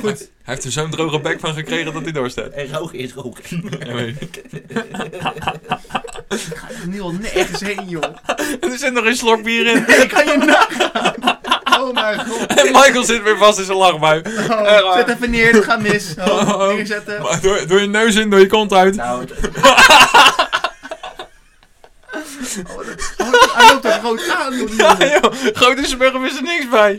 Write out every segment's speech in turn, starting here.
Goed. Hij heeft er zo'n droge bek van gekregen dat hij doorstaat. En roken is roken. Ja, weet ik. Ga er nu al nergens heen, joh. er zit nog een slok bier in. Ik kan je nagaan. Oh mijn god. En Michael zit weer vast in zijn lachbui. Oh, zet even neer, het gaat mis. Oh, Oh, oh. neerzetten. Maar door, door je neus in, door je kont uit. nou, het- Oh, hij loopt er groot aan, Ja, joh. Grote smurf is er niks bij.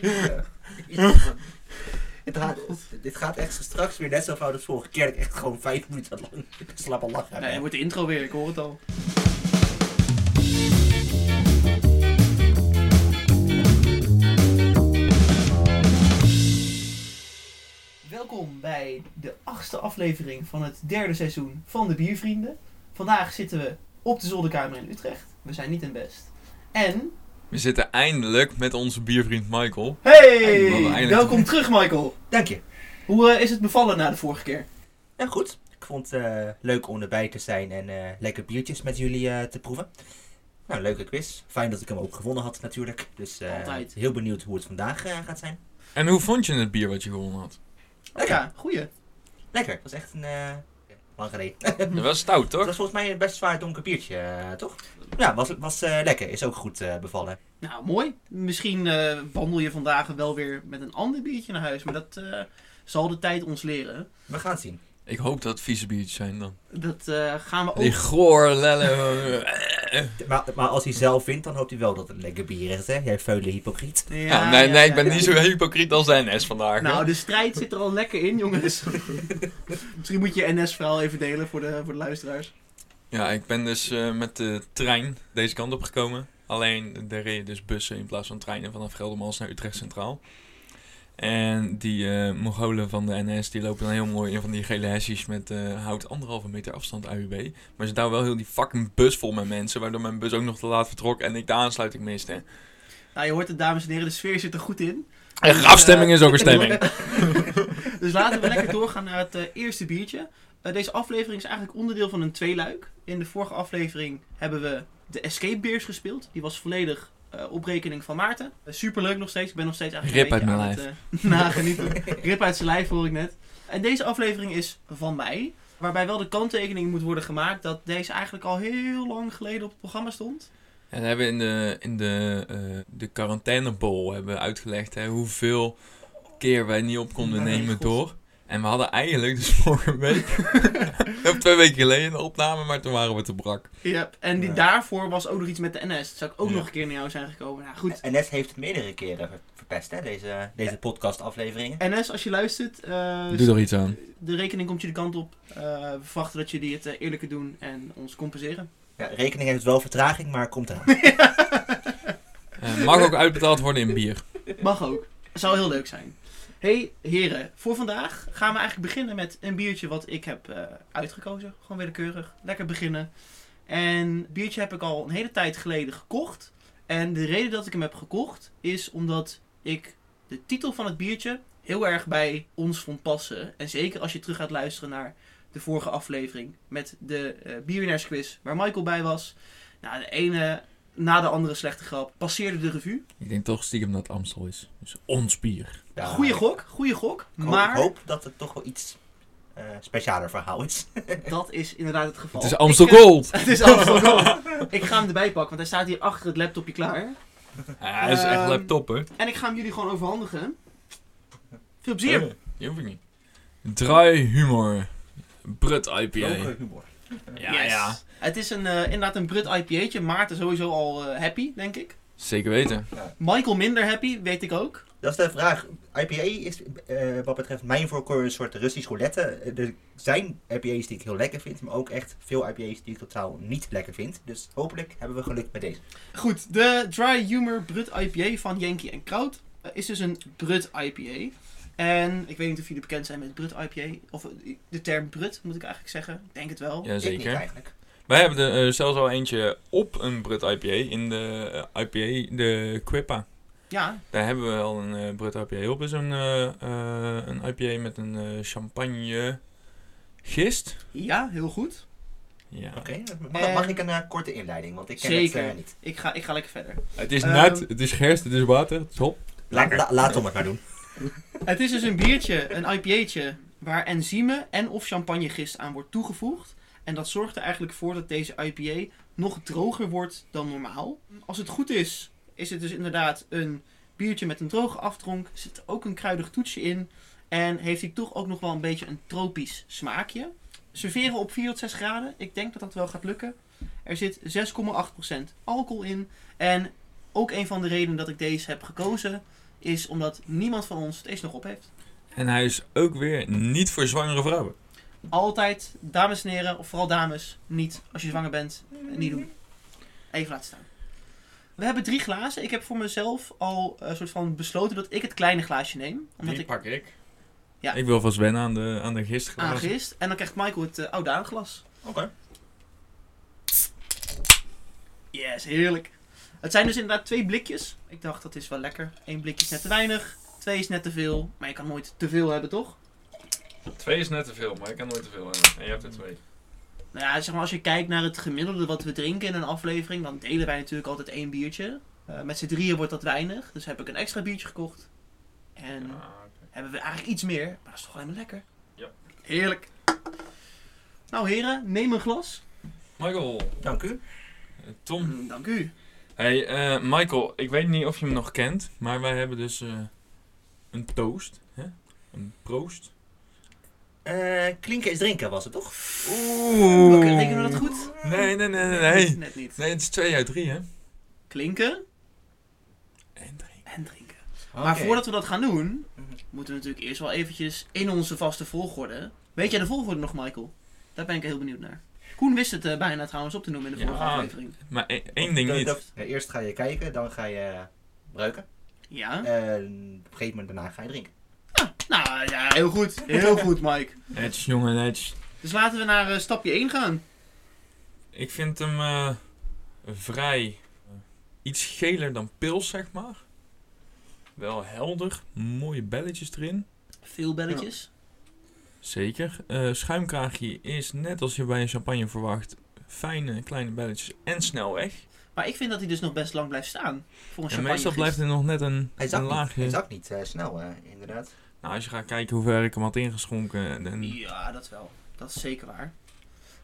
Het gaat, dit gaat echt straks weer net zo fout als vorige keer. Dat ik echt gewoon vijf minuten lang slappe lach heb. Nee, het wordt de intro weer, ik hoor het al. Welkom bij de achtste aflevering van het derde seizoen van de Biervrienden. Vandaag zitten we op de zolderkamer in Utrecht. We zijn niet in best. En, We zitten eindelijk met onze biervriend Michael. hey, Eindelijk. welkom terug Michael. Dank je. Hoe eh, is het bevallen na de vorige keer? Ja, goed. Ik vond het eh, leuk om erbij te zijn en eh, lekker biertjes met jullie eh, te proeven. Nou, leuke quiz. Fijn dat ik hem ook gewonnen had natuurlijk. Dus eh, Altijd. heel benieuwd hoe het vandaag gaat zijn. En hoe vond je het bier wat je gewonnen had? Lekker. Ja, goeie. Lekker. Het was echt een... eh, lang geleden. Dat was stout, Het toch? was volgens mij een best zwaar donker biertje, toch? Ja, was, was eh, lekker. Is ook goed eh, bevallen. Nou, mooi. Misschien eh, wandel je vandaag wel weer met een ander biertje naar huis. Maar dat eh, zal de tijd ons leren. We gaan het zien. Ik hoop dat het vieze biertjes zijn dan. Dat eh, gaan we ook... Die goor, lelle. Maar, maar als hij zelf wint, dan hoopt hij wel dat het een lekker bier is, hè? Jij veule hypocriet. Ja, nee, ja, nee, ik ben niet zo hypocriet als de NS vandaag. Nou, hoor. de strijd zit er al lekker in, jongens. Misschien moet je NS-verhaal even delen voor de, voor de luisteraars. Ja, ik ben dus eh, met de trein deze kant op gekomen. Alleen, er reden dus bussen in plaats van treinen vanaf Geldermals naar Utrecht Centraal. En die eh Mongolen van de NS, die lopen dan heel mooi in van die gele hesjes met eh hout anderhalve meter afstand AUB. Maar ze daar wel heel die fucking bus vol met mensen, waardoor mijn bus ook nog te laat vertrok en ik de aansluiting miste. Nou, je hoort het, dames en heren, de sfeer zit er goed in. En afstemming is ook een stemming. Dus laten we lekker doorgaan naar het eerste biertje. Eh, deze aflevering is eigenlijk onderdeel van een tweeluik. In de vorige aflevering hebben we de Escape Beers gespeeld. Die was volledig eh, op rekening van Maarten. Eh, superleuk nog steeds. Ik ben nog steeds eigenlijk Rip een uit aan het eh, nagenieten. Rip uit zijn lijf hoor ik net. En deze aflevering is van mij. Waarbij wel de kanttekening moet worden gemaakt dat deze eigenlijk al heel lang geleden op het programma stond. En we hebben in de, in de, de quarantainebol hebben we uitgelegd hè, hoeveel keer wij niet op konden Mijn nemen god. door. En we hadden eigenlijk dus vorige week, of twee weken geleden, een opname, maar toen waren we te brak. Ja, en die Ja. daarvoor was ook nog iets met de NS. Dat zou ik ook Ja. nog een keer naar jou zijn gekomen. Nou goed, NS heeft het meerdere keren ver- verpest, hè? Deze, deze podcastafleveringen. NS, als je luistert, eh, Doe er iets aan. de rekening komt jullie kant op. Eh, we verwachten dat jullie het eh, eerlijker doen en ons compenseren. Ja, rekening heeft wel vertraging, maar komt eraan. Mag ook uitbetaald worden in bier. Mag ook. Zou heel leuk zijn. Hey heren, voor vandaag gaan we eigenlijk beginnen met een biertje wat ik heb eh, uitgekozen. Gewoon willekeurig. Lekker beginnen. En het biertje heb ik al een hele tijd geleden gekocht. En de reden dat ik hem heb gekocht is omdat ik de titel van het biertje heel erg bij ons vond passen. En zeker als je terug gaat luisteren naar de vorige aflevering met de eh bierwinnaarsquiz waar Michael bij was. Nou, de ene na de andere slechte grap passeerde de revue. Ik denk toch stiekem dat het Amstel is. Dus ons bier. Ja, Goeie gok, goeie gok. Ik hoop, Maar ik hoop dat het toch wel iets eh specialer verhaal is. dat is inderdaad het geval. Het is Amstel Ik, eh, Gold. Het is Amstel Gold. ik ga hem erbij pakken, want hij staat hier achter het laptopje klaar. Ja, dat is echt Ehm, laptop, hè. En ik ga hem jullie gewoon overhandigen. Veel plezier. Oh, Die hoef ik niet. Dry humor. Brut IPA. Leuke humor. Ja, Yes. ja. Het is een, eh, inderdaad een Brut IPA'tje. Maarten sowieso al eh, happy, denk ik. Zeker weten. Michael minder happy, weet ik ook. Dat is de vraag. IPA is eh, wat betreft mijn voorkeur een soort Russisch roulette. Er zijn IPA's die ik heel lekker vind, maar ook echt veel IPA's die ik totaal niet lekker vind. Dus hopelijk hebben we geluk met deze. Goed, de Dry Humor Brut IPA van Yankee en Kraut is dus een Brut IPA. En ik weet niet of jullie bekend zijn met Brut IPA. Of de term Brut, moet ik eigenlijk zeggen. Ik denk het wel. Ja, Ik niet eigenlijk. Wij hebben er eh, zelfs al eentje op een Brut IPA. In de eh, IPA, de Quippa. Ja, Daar hebben we al een eh Brut IPA op. is een, een IPA met een champagne gist. ja, heel goed. Ja. Oké, mag, En- mag ik een korte inleiding? Want ik ken Zeker. het niet. Ik ga, ik ga lekker verder. Het is Ehm, nat, het is gerst, het is water, het is hop. La, Lekker. la- laat het maar doen. Het is dus een biertje, een IPA'tje, waar enzymen en of champagnegist aan wordt toegevoegd. En dat zorgt er eigenlijk voor dat deze IPA nog droger wordt dan normaal. Als het goed is, is het dus inderdaad een biertje met een droge aftronk. Zit ook een kruidig toetsje in. En heeft hij toch ook nog wel een beetje een tropisch smaakje. Serveren op 4 tot 6 graden. Ik denk dat dat wel gaat lukken. Er zit 6,8% alcohol in. En ook een van de redenen dat ik deze heb gekozen is omdat niemand van ons deze nog op heeft. En hij is ook weer niet voor zwangere vrouwen. Altijd, dames en heren, of vooral dames, niet als je zwanger bent, eh, niet doen. Even laten staan. We hebben drie glazen. Ik heb voor mezelf al een soort van besloten dat ik het kleine glaasje neem. Omdat Die ik pak ik. Ja. Ik wil vast wennen aan de, aan de gistglazen. aangist. En dan krijgt Michael het uh, oude aanglas. Oké. Yes, heerlijk. Het zijn dus inderdaad twee blikjes. Ik dacht dat is wel lekker. Eén blikje is net te weinig. Twee is net te veel. Maar je kan nooit te veel hebben, toch? Twee is net te veel, maar ik kan nooit te veel hebben. En je hebt er twee. Nou ja, zeg maar als je kijkt naar het gemiddelde wat we drinken in een aflevering, dan delen wij natuurlijk altijd één biertje. Eh, met z'n drieën wordt dat weinig, dus heb ik een extra biertje gekocht. En Ah, hebben we eigenlijk iets meer, maar dat is toch alleen maar lekker. Ja. Heerlijk. Nou heren, neem een glas. Michael, Dank u. eh, Tom. Mm, Dank u. Hey, eh, Michael, ik weet niet of je hem nog kent, maar wij hebben dus eh, een toast. Hè? Een proost. Eh, klinken is drinken was het toch? Oeh. Oké, rekenen we dat goed? Nee, nee, nee, nee. Nee, Net niet. nee het is twee uit drie, hè? Klinken En drie. en drinken. Maar voordat we dat gaan doen, moeten we natuurlijk eerst wel eventjes in onze vaste volgorde. Weet jij de volgorde nog, Michael? Daar ben ik heel benieuwd naar. Koen wist het eh, bijna trouwens op te noemen in de Ja. vorige aflevering. Maar e- één ding niet. ja, eerst ga je kijken, dan ga je ruiken. Ja? En op een gegeven moment daarna ga je drinken. Nou ja, heel goed. Heel goed, Mike. Edge, jongen, Edge. Dus laten we naar eh, stapje 1 gaan. Ik vind hem eh, vrij eh, iets geler dan pils, zeg maar. Wel helder, mooie belletjes erin. Veel belletjes. Zeker. Eh, schuimkraagje is net als je bij een champagne verwacht. Fijne kleine belletjes en snel weg. Maar ik vind dat hij dus nog best lang blijft staan. Voor een En champagne. meestal blijft er nog net een, Hij een zakt niet, laagje. hij zakt niet snel, eh, inderdaad. Nou, als je gaat kijken hoe ver ik hem had ingeschonken. Dan... Ja, dat wel. Dat is zeker waar.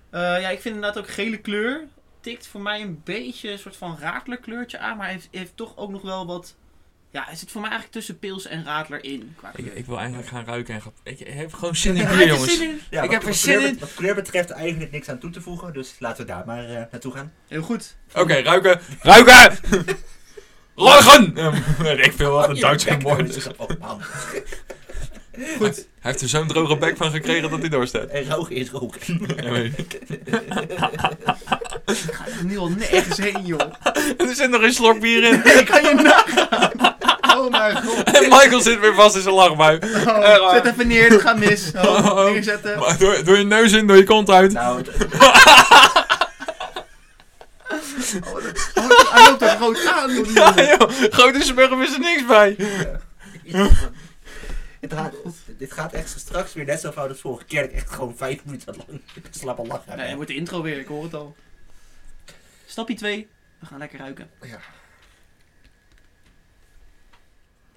Eh, ja, ik vind inderdaad ook gele kleur. Tikt voor mij een beetje een soort van raadlerkleurtje aan. Maar hij heeft, heeft toch ook nog wel wat... Ja, hij zit voor mij eigenlijk tussen pils en radler in. Qua Ik, ik wil eigenlijk gaan ruiken en gaan... Ik heb gewoon zin in bier, er jongens. zin in. Ja, Ik wat- heb er wat zin kleur in. Wat kleur betreft eigenlijk niks aan toe te voegen, dus laten we daar maar eh, naartoe gaan. Heel goed. Oké, ruiken. Ruiken! Lachen! Ik wat een Oh, Duits je bek, woord is. Oh, man. Goed. Hij heeft er zo'n droge bek van gekregen dat hij doorstaat. En roken is roken. Ja, weet ik. Ik ga er nu al nergens heen, joh. er zit nog een slok bier in. Ik kan je nagaan. Oh mijn god. En Michael zit weer vast in zijn lachbui. Oh, zet even neer, het gaat mis. Oh, Oh, oh. neerzetten. Maar door, door je neus in, door je kont uit. nou, het- Oh, dat- oh, hij loopt er groot aan, Ja, joh. Grote smurf is er niks bij. Het gaat, dit gaat echt straks weer net zo fout als vorige keer. Dat ik echt gewoon vijf minuten lang slappe lach heb. Nee, hij wordt de intro weer, ik hoor het al. Stapje 2. We gaan lekker ruiken. Ja.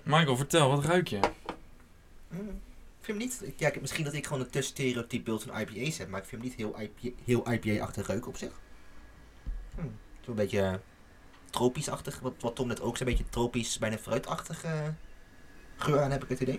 Michael, vertel, wat ruik je? Mm, Ik vind hem niet... Ja, ik- misschien dat ik gewoon een te stereotyp beeld van IPA's heb, maar ik vind hem niet heel, IPA, heel IPA-achtig reuk op zich. Hm. Zo'n beetje tropisch-achtig, wat, wat Tom net ook zei, een beetje tropisch, bijna fruitachtige geur aan heb ik het idee.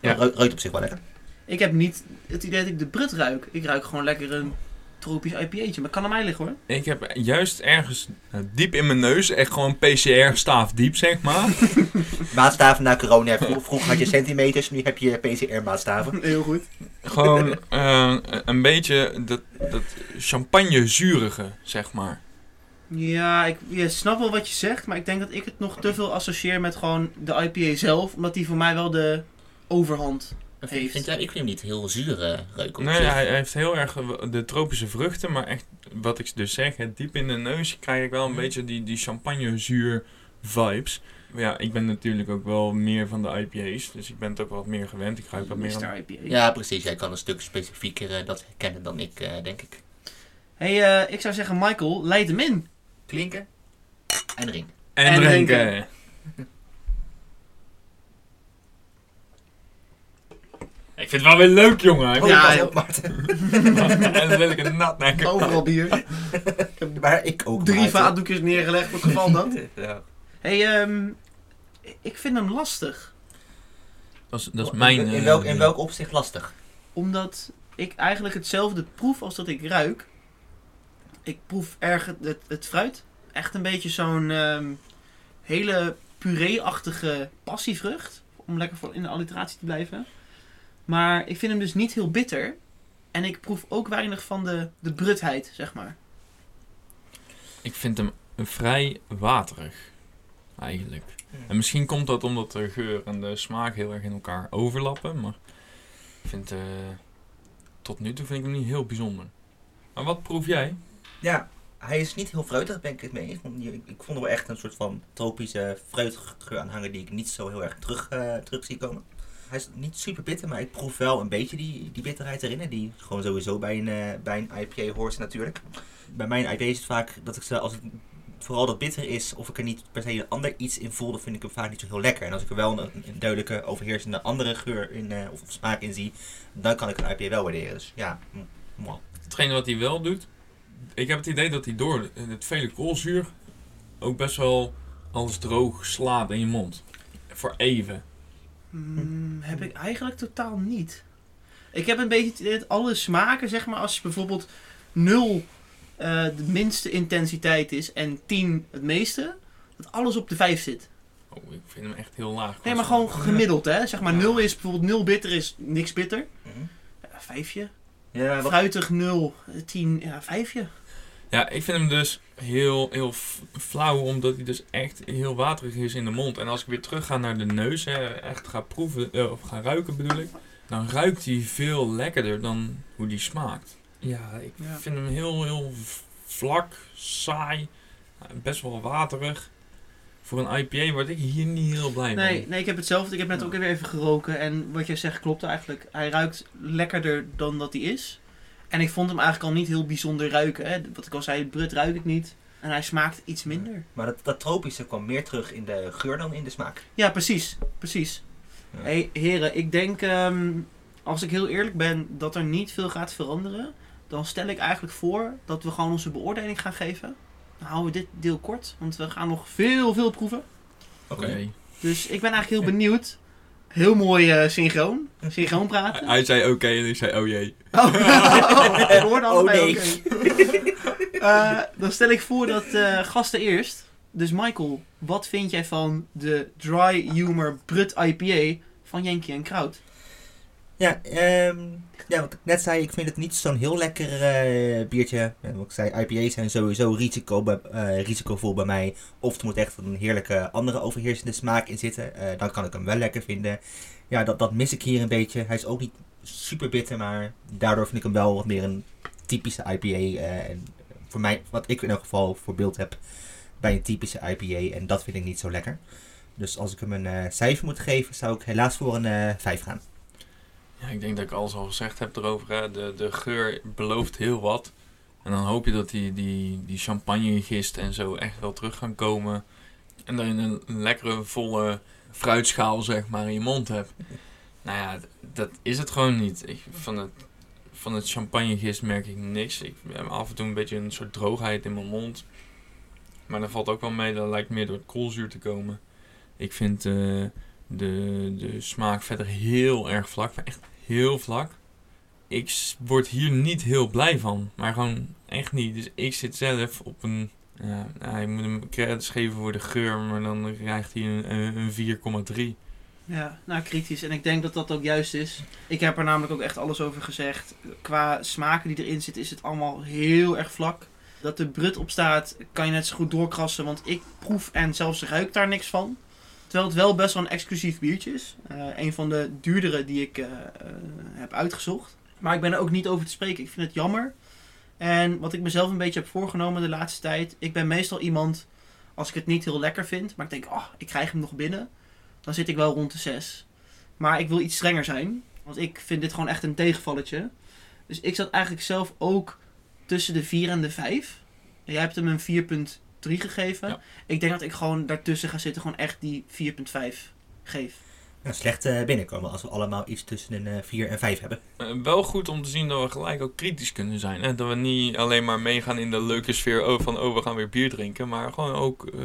Ja. Ruikt op zich wel lekker. Ik heb niet het idee dat ik de brut ruik. Ik ruik gewoon lekker een tropisch IPA'tje. Maar kan aan mij liggen hoor. Ik heb juist ergens eh, diep in mijn neus, echt gewoon PCR-staaf diep, zeg maar. Maatstaven na corona. Vro- Vroeger had je centimeters, nu heb je PCR-maatstaven. Heel goed. gewoon eh, een beetje dat, dat champagne-zurige, zeg maar. Ja, ik je snap wel wat je zegt. Maar ik denk dat ik het nog te veel associeer met gewoon de IPA zelf. Omdat die voor mij wel de overhand heeft. Vind jij, ik vind hem niet heel zure reuk op Nee, zich. hij, hij heeft heel erg de tropische vruchten, maar echt, wat ik dus zeg, hè, diep in de neus krijg ik wel een Mhm. beetje die, die champagne-zuur vibes. Maar Ja, ik ben natuurlijk ook wel meer van de IPA's, dus ik ben het ook wat meer gewend. Ik ruik wat meer aan... Ja, precies. Jij kan een stuk specifieker eh, dat herkennen dan ik, eh, denk ik. hey, eh, ik zou zeggen Michael, leid hem in. Klinken en ring. En, En drinken. drinken. Ik vind het wel weer leuk, jongen. Oh, Ja, op, Maarten. en dan wil ik een nat. Overal bier. Maar ik ook, Drie Maarten. vaatdoekjes neergelegd voor het geval dat. Ja. hey, ehm, ik vind hem lastig. Dat is, dat is mijn... In, in eh, welk, in welk opzicht lastig? Omdat ik eigenlijk hetzelfde proef als dat ik ruik. Ik proef erg het, het, fruit. Echt een beetje zo'n ehm, hele puree-achtige passievrucht. Om lekker voor in de alliteratie te blijven. Maar ik vind hem dus niet heel bitter. En ik proef ook weinig van de, de brutheid, zeg maar. Ik vind hem vrij waterig. Eigenlijk. En misschien komt dat omdat de geur en de smaak heel erg in elkaar overlappen. Maar ik vind... eh, tot nu toe vind ik hem niet heel bijzonder. Maar wat proef jij? Ja, hij is niet heel fruitig, ben ik het mee. Want je- Ik vond er wel echt een soort van tropische fruitgeur aan hangen die ik niet zo heel erg terug, eh, terug zie komen. Hij is niet super bitter, maar ik proef wel een beetje die, die bitterheid erin. En die gewoon sowieso bij een, eh, bij een IPA hoort natuurlijk. Bij mijn IPA is het vaak dat ik ze, als het vooral dat bitter is, of ik er niet per se een ander iets in voel, dan vind ik hem vaak niet zo heel lekker. En als ik er wel een, duidelijke overheersende andere geur in, eh, of, of smaak in zie, dan kan ik een IPA wel waarderen. Dus ja, mwah. Hetgene wat hij wel doet... Ik heb het idee dat hij door het vele koolzuur... ook best wel alles droog slaat in je mond. Voor even. Hmm, heb ik eigenlijk totaal niet. Ik heb een beetje het idee dat alle smaken, zeg maar, als je bijvoorbeeld 0 eh, de minste intensiteit is en 10 het meeste, dat alles op de 5 zit. Oh, ik vind hem echt heel laag. Nee, maar gewoon gemiddeld, hè? Zeg maar, Ja. 0 is bijvoorbeeld 0 bitter is niks bitter. Mhm. Vijfje. Ja, wat, Fruitig 0, 10, ja, vijfje. Ja, ik vind hem dus heel, heel flauw, omdat hij dus echt heel waterig is in de mond. En als ik weer terug ga naar de neus, hè, echt ga proeven, eh, of ga ruiken bedoel ik, dan ruikt hij veel lekkerder dan hoe die smaakt. Ja, ik Ja. vind hem heel, heel vlak, saai, eh, best wel waterig. Voor een IPA word ik hier niet heel blij Nee, van. nee, ik heb hetzelfde. Ik heb net ook weer even geroken. En wat jij zegt klopt eigenlijk. Hij ruikt lekkerder dan dat hij is. En ik vond hem eigenlijk al niet heel bijzonder ruiken. Hè. Wat ik al zei, brut ruik ik niet. En hij smaakt iets minder. maar dat, dat tropische kwam meer terug in de geur dan in de smaak. Ja, precies. Precies. Ja. hey, heren, ik denk, ehm, als ik heel eerlijk ben, dat er niet veel gaat veranderen. Dan stel ik eigenlijk voor dat we gewoon onze beoordeling gaan geven. Dan houden we dit deel kort, want we gaan nog veel, veel proeven. Oké. Dus ik ben eigenlijk heel benieuwd. Heel mooi eh, synchroon. Synchroon praten. Hij zei oké en ik zei oh jee. Oh, ik hoorde allebei Oh, nee. oké. Eh, dan stel ik voor dat eh, gasten eerst. Dus Michael, wat vind jij van de Dry Humor Brut IPA van Yankee en Kraut? Ja, ehm, ja, wat ik net zei, ik vind het niet zo'n heel lekker eh, biertje. Ik zei, IPA's zijn sowieso risico, bij- eh, risicovol bij mij. Of er moet echt een heerlijke andere overheersende smaak in zitten. Eh, dan kan ik hem wel lekker vinden. Ja, dat, dat mis ik hier een beetje. Hij is ook niet super bitter, maar daardoor vind ik hem wel wat meer een typische IPA. en voor mij, wat ik in elk geval voor beeld heb bij een typische IPA. En dat vind ik niet zo lekker. Dus als ik hem een cijfer moet geven, zou ik helaas voor een eh 5 gaan. Ja, ik denk dat ik alles al gezegd heb erover. Hè. De, de geur belooft heel wat. En dan hoop je dat die, die, die champagnegist en zo echt wel terug gaan komen. En dan een, een lekkere, volle fruitschaal zeg maar in je mond hebt. Nou ja, dat is het gewoon niet. Ik, van, het, van het champagnegist merk ik niks. Ik heb af en toe een beetje een soort droogheid in mijn mond. Maar dat valt ook wel mee. Dat lijkt meer door het koolzuur te komen. Ik vind eh, de, de smaak verder heel erg vlak. Echt heel vlak. Ik word hier niet heel blij van. Maar gewoon echt niet. Dus ik zit zelf op een... Ja, je moet hem credits geven voor de geur. Maar dan krijgt hij een, een een 4,3. Ja, nou kritisch. En ik denk dat dat ook juist is. Ik heb er namelijk ook echt alles over gezegd. Qua smaken die erin zitten is het allemaal heel erg vlak. Dat de brut op staat kan je net zo goed doorkrassen. Want ik proef en zelfs ruik daar niks van. Terwijl het wel best wel een exclusief biertje is. Eh, een van de duurdere die ik eh, eh, heb uitgezocht. Maar ik ben er ook niet over te spreken. Ik vind het jammer. En wat ik mezelf een beetje heb voorgenomen de laatste tijd. Ik ben meestal iemand, als ik het niet heel lekker vind. Maar ik denk, oh, ik krijg hem nog binnen. Dan zit ik wel rond de 6. Maar ik wil iets strenger zijn. Want ik vind dit gewoon echt een tegenvalletje. Dus ik zat eigenlijk zelf ook tussen de 4 en de 5. Jij hebt hem een 4.3 gegeven. Ja. Ik denk dat ik gewoon daartussen ga zitten. Gewoon echt die 4.5 geef. nou, slecht eh, binnenkomen als we allemaal iets tussen een eh, 4 en 5 hebben. Eh, wel goed om te zien dat we gelijk ook kritisch kunnen zijn. Hè? Dat we niet alleen maar meegaan in de leuke sfeer oh, van oh, we gaan weer bier drinken. Maar gewoon ook eh,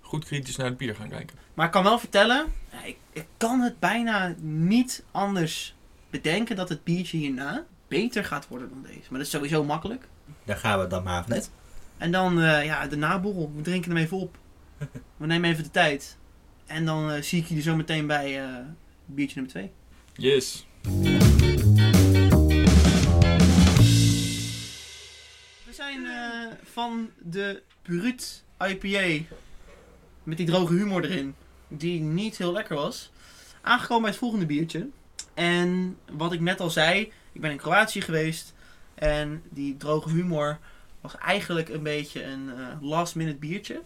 goed kritisch naar het bier gaan kijken. Maar ik kan wel vertellen, ja, ik, ik kan het bijna niet anders bedenken dat het biertje hierna beter gaat worden dan deze. Maar dat is sowieso makkelijk. Daar gaan we dan maar vanuit. En dan eh, ja, de naborrel. We drinken hem even op. We nemen even de tijd. En dan eh, zie ik jullie zo meteen bij eh, biertje nummer 2. Yes. We zijn van de Brut IPA met die droge humor erin, die niet heel lekker was, aangekomen bij het volgende biertje. En wat ik net al zei, ik ben in Kroatië geweest en die droge humor was eigenlijk een beetje een eh, last minute biertje.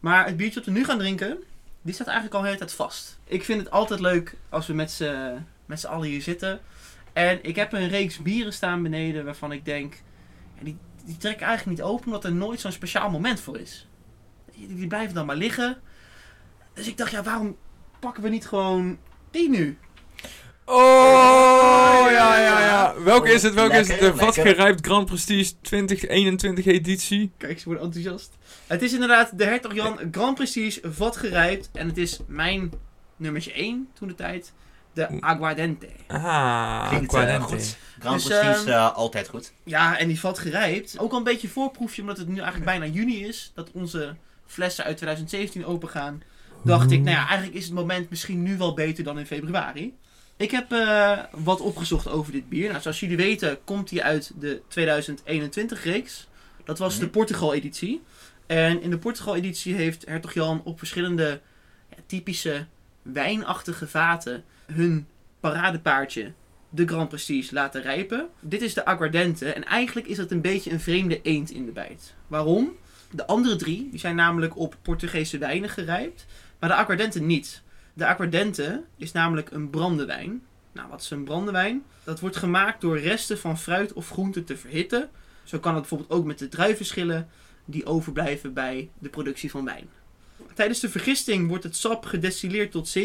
Maar het biertje dat we nu gaan drinken, die staat eigenlijk al de hele tijd vast. Ik vind het altijd leuk als we met z'n allen hier zitten. En ik heb een reeks bieren staan beneden waarvan ik denk, die, die trek ik eigenlijk niet open omdat er nooit zo'n speciaal moment voor is. Die, die blijven dan maar liggen. Dus ik dacht, ja, waarom pakken we niet gewoon die nu? Oh, ja, ja, ja. Welke is het? Welke is het? De lekker. Vatgerijpt Grand Prestige 2021 editie. Kijk, ze worden enthousiast. Het is inderdaad de Hertog Jan Grand Prestige vat gerijpt. En het is mijn nummertje 1 toen de tijd. De Aguardente. Ah, Klinkt eh, Aquadente. goed. Grand Dus, Prestige eh, altijd goed. Ja, en die vat gerijpt. Ook al een beetje voorproefje, omdat het nu eigenlijk bijna juni is. Dat onze flessen uit 2017 open gaan. Dacht ik, nou ja, eigenlijk is het moment misschien nu wel beter dan in februari. Ik heb eh, wat opgezocht over dit bier. Nou, zoals jullie weten komt hij uit de 2021 reeks. Dat was de Mhm. Portugal editie. En in de Portugal editie heeft Hertog Jan op verschillende ja, typische wijnachtige vaten hun paradepaardje, de Grand Prestige, laten rijpen. Dit is de Aguardente en eigenlijk is het een beetje een vreemde eend in de bijt. Waarom? De andere drie die zijn namelijk op Portugese wijnen gerijpt, maar de Aguardente niet. De Aguardente is namelijk een brandewijn. Nou, wat is een brandewijn? Dat wordt gemaakt door resten van fruit of groente te verhitten. Zo kan het bijvoorbeeld ook met de druivenschillen die overblijven bij de productie van wijn. Tijdens de vergisting wordt het sap gedestilleerd tot 77%.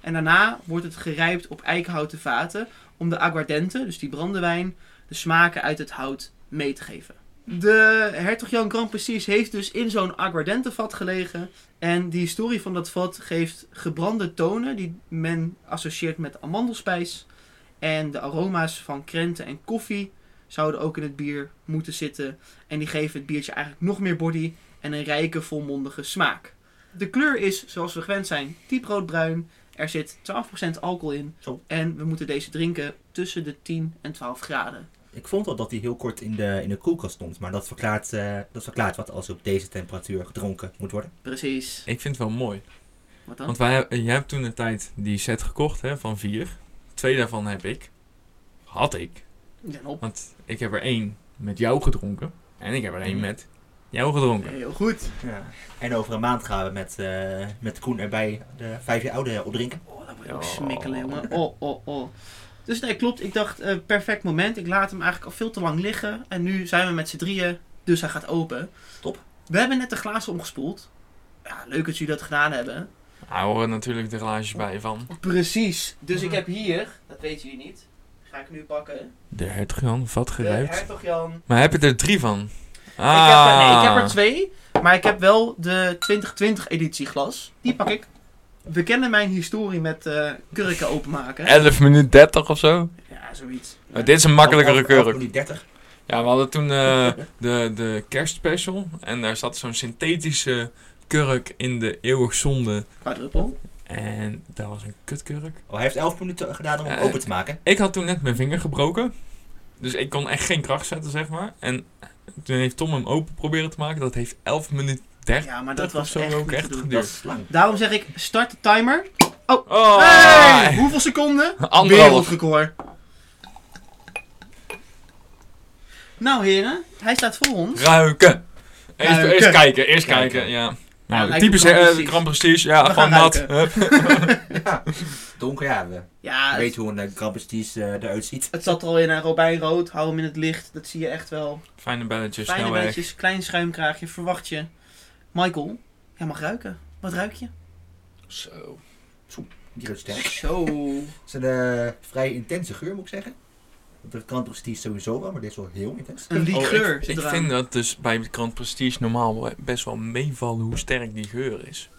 En daarna wordt het gerijpt op eikenhouten vaten om de aguardente, dus die brandewijn, de smaken uit het hout mee te geven. De hertog Jan Grand Prestige heeft dus in zo'n aguardente vat gelegen. En die historie van dat vat geeft gebrande tonen die men associeert met amandelspijs. En de aroma's van krenten en koffie zouden ook in het bier moeten zitten. En die geven het biertje eigenlijk nog meer body en een rijke, volmondige smaak. De kleur is, zoals we gewend zijn, diep roodbruin. Er zit 12% alcohol in. Zo. En we moeten deze drinken tussen de 10 en 12 graden. Ik vond al dat hij heel kort in de, in de koelkast stond, maar dat verklaart, eh, dat verklaart wat als op deze temperatuur gedronken moet worden. Precies. Ik vind het wel mooi. Wat dan? Want wij, jij hebt toen een tijd die set gekocht hè, van vier. Twee daarvan heb ik. Had ik. Ja, op. Want ik heb er één met jou gedronken. En ik heb er één Mhm. met jou gedronken. Heel goed. Ja. En over een maand gaan we met, eh, met Koen erbij de vijf jaar oude opdrinken. Oh, dat moet je ook Ja. smikkelen, jongen. Oh, oh, oh. Dus nee, klopt. Ik dacht, eh, perfect moment. Ik laat hem eigenlijk al veel te lang liggen. En nu zijn we met z'n drieën, dus hij gaat open. Top. We hebben net de glazen omgespoeld. Ja, leuk dat jullie dat gedaan hebben. Daar horen natuurlijk de glaasjes bij van Precies. Dus ik heb hier, dat weten jullie niet, ga ik nu pakken. de Hertog Jan, vat De gerijpt. Hertog Jan. Maar heb je er drie van? Ah. Ik, heb, er- nee, ik heb er twee, maar ik heb wel de 2020 editie glas. Die pak ik. We kennen mijn historie met eh, kurken openmaken. 11 minuten 30 of zo. Ja, zoiets. Maar dit is een makkelijkere kurk. minuten 30. Ja, we hadden toen eh, de, de kerstspecial. En daar zat zo'n synthetische kurk in de eeuwigzonde. Quadruppel. En dat was een kutkurk. Oh, hij heeft 11 minuten gedaan om hem Eh, open te maken. Ik had toen net mijn vinger gebroken. Dus ik kon echt geen kracht zetten, zeg maar. En toen heeft Tom hem open proberen te maken. Dat heeft 11 minuten 30 Ja, maar dat was zo echt ook echt geduurd. Dat lang. Daarom zeg ik, start de timer. Oh, Hey! Hoeveel seconden? Anderhalf. Wereldrecord. Nou heren, hij staat voor ons. Ruiken. Eerst, Ruiken. eerst kijken, eerst Kijken. kijken, ja. Nou, typisch Grand eh, Prestige. Grand Prestige, ja, ruiken. Hup. Ja. Donker, ja. We Ja, weten hoe een eh, Grand Prestige eh, eruit ziet. het zat er al in een robijnrood. Hou hem in het licht. Dat zie je echt wel. Fijne belletjes, Fijne belletjes, klein schuimkraagje, verwacht je. Michael, jij mag ruiken. Wat ruik je? Zo. Die ruikt sterk. Zo. Het is een eh, vrij intense geur, moet ik zeggen. De krant Prestige sowieso wel, maar dit is wel heel intens. Een Oh, liqueur ik vind dat dus bij Krant Prestige normaal best wel meevallen hoe sterk die geur is.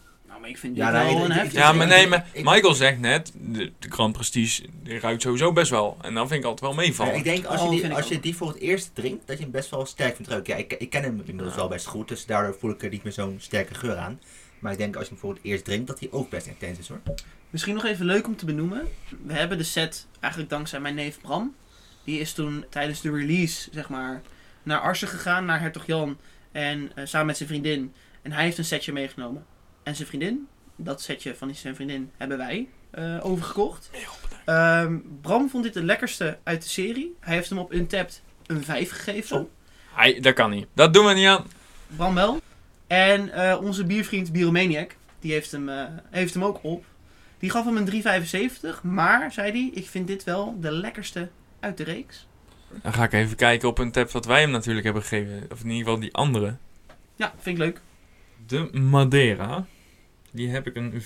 Nou, maar ik vind Ja, dit nee, wel ik- een ik- heftig. Ja, maar nee, maar Michael zegt net, de, de Krant Prestige die ruikt sowieso best wel. En dan vind ik altijd wel meevallen. ik denk als Oh, je, die, vind ik als je die voor het eerst drinkt, dat je hem best wel sterk vindt ruiken. Ja, ik, ik ken hem inmiddels Ja. wel best goed, dus daardoor voel ik er niet meer zo'n sterke geur aan. Maar ik denk als je hem voor het eerst drinkt, dat hij ook best intens is hoor. Misschien nog even leuk om te benoemen. We hebben de set eigenlijk dankzij mijn neef Bram. Die is toen tijdens de release, zeg maar, naar Arsen gegaan, naar Hertog Jan. En eh, samen met zijn vriendin. En hij heeft een setje meegenomen. En zijn vriendin, dat setje van zijn vriendin, hebben wij eh, overgekocht. Ehm, Bram vond dit de lekkerste uit de serie. Hij heeft hem op Untapped een 5 gegeven. Zo. Hij, dat kan niet. Dat doen we niet aan. Bram wel. En eh, onze biervriend Bieromaniac, die heeft hem, eh, heeft hem ook op. Die gaf hem een 3,75. Maar, zei hij, ik vind dit wel de lekkerste uit de reeks. Dan ga ik even kijken op een tab wat wij hem natuurlijk hebben gegeven. Of in ieder geval die andere. Ja, vind ik leuk. De Madeira. Die heb ik een 4,25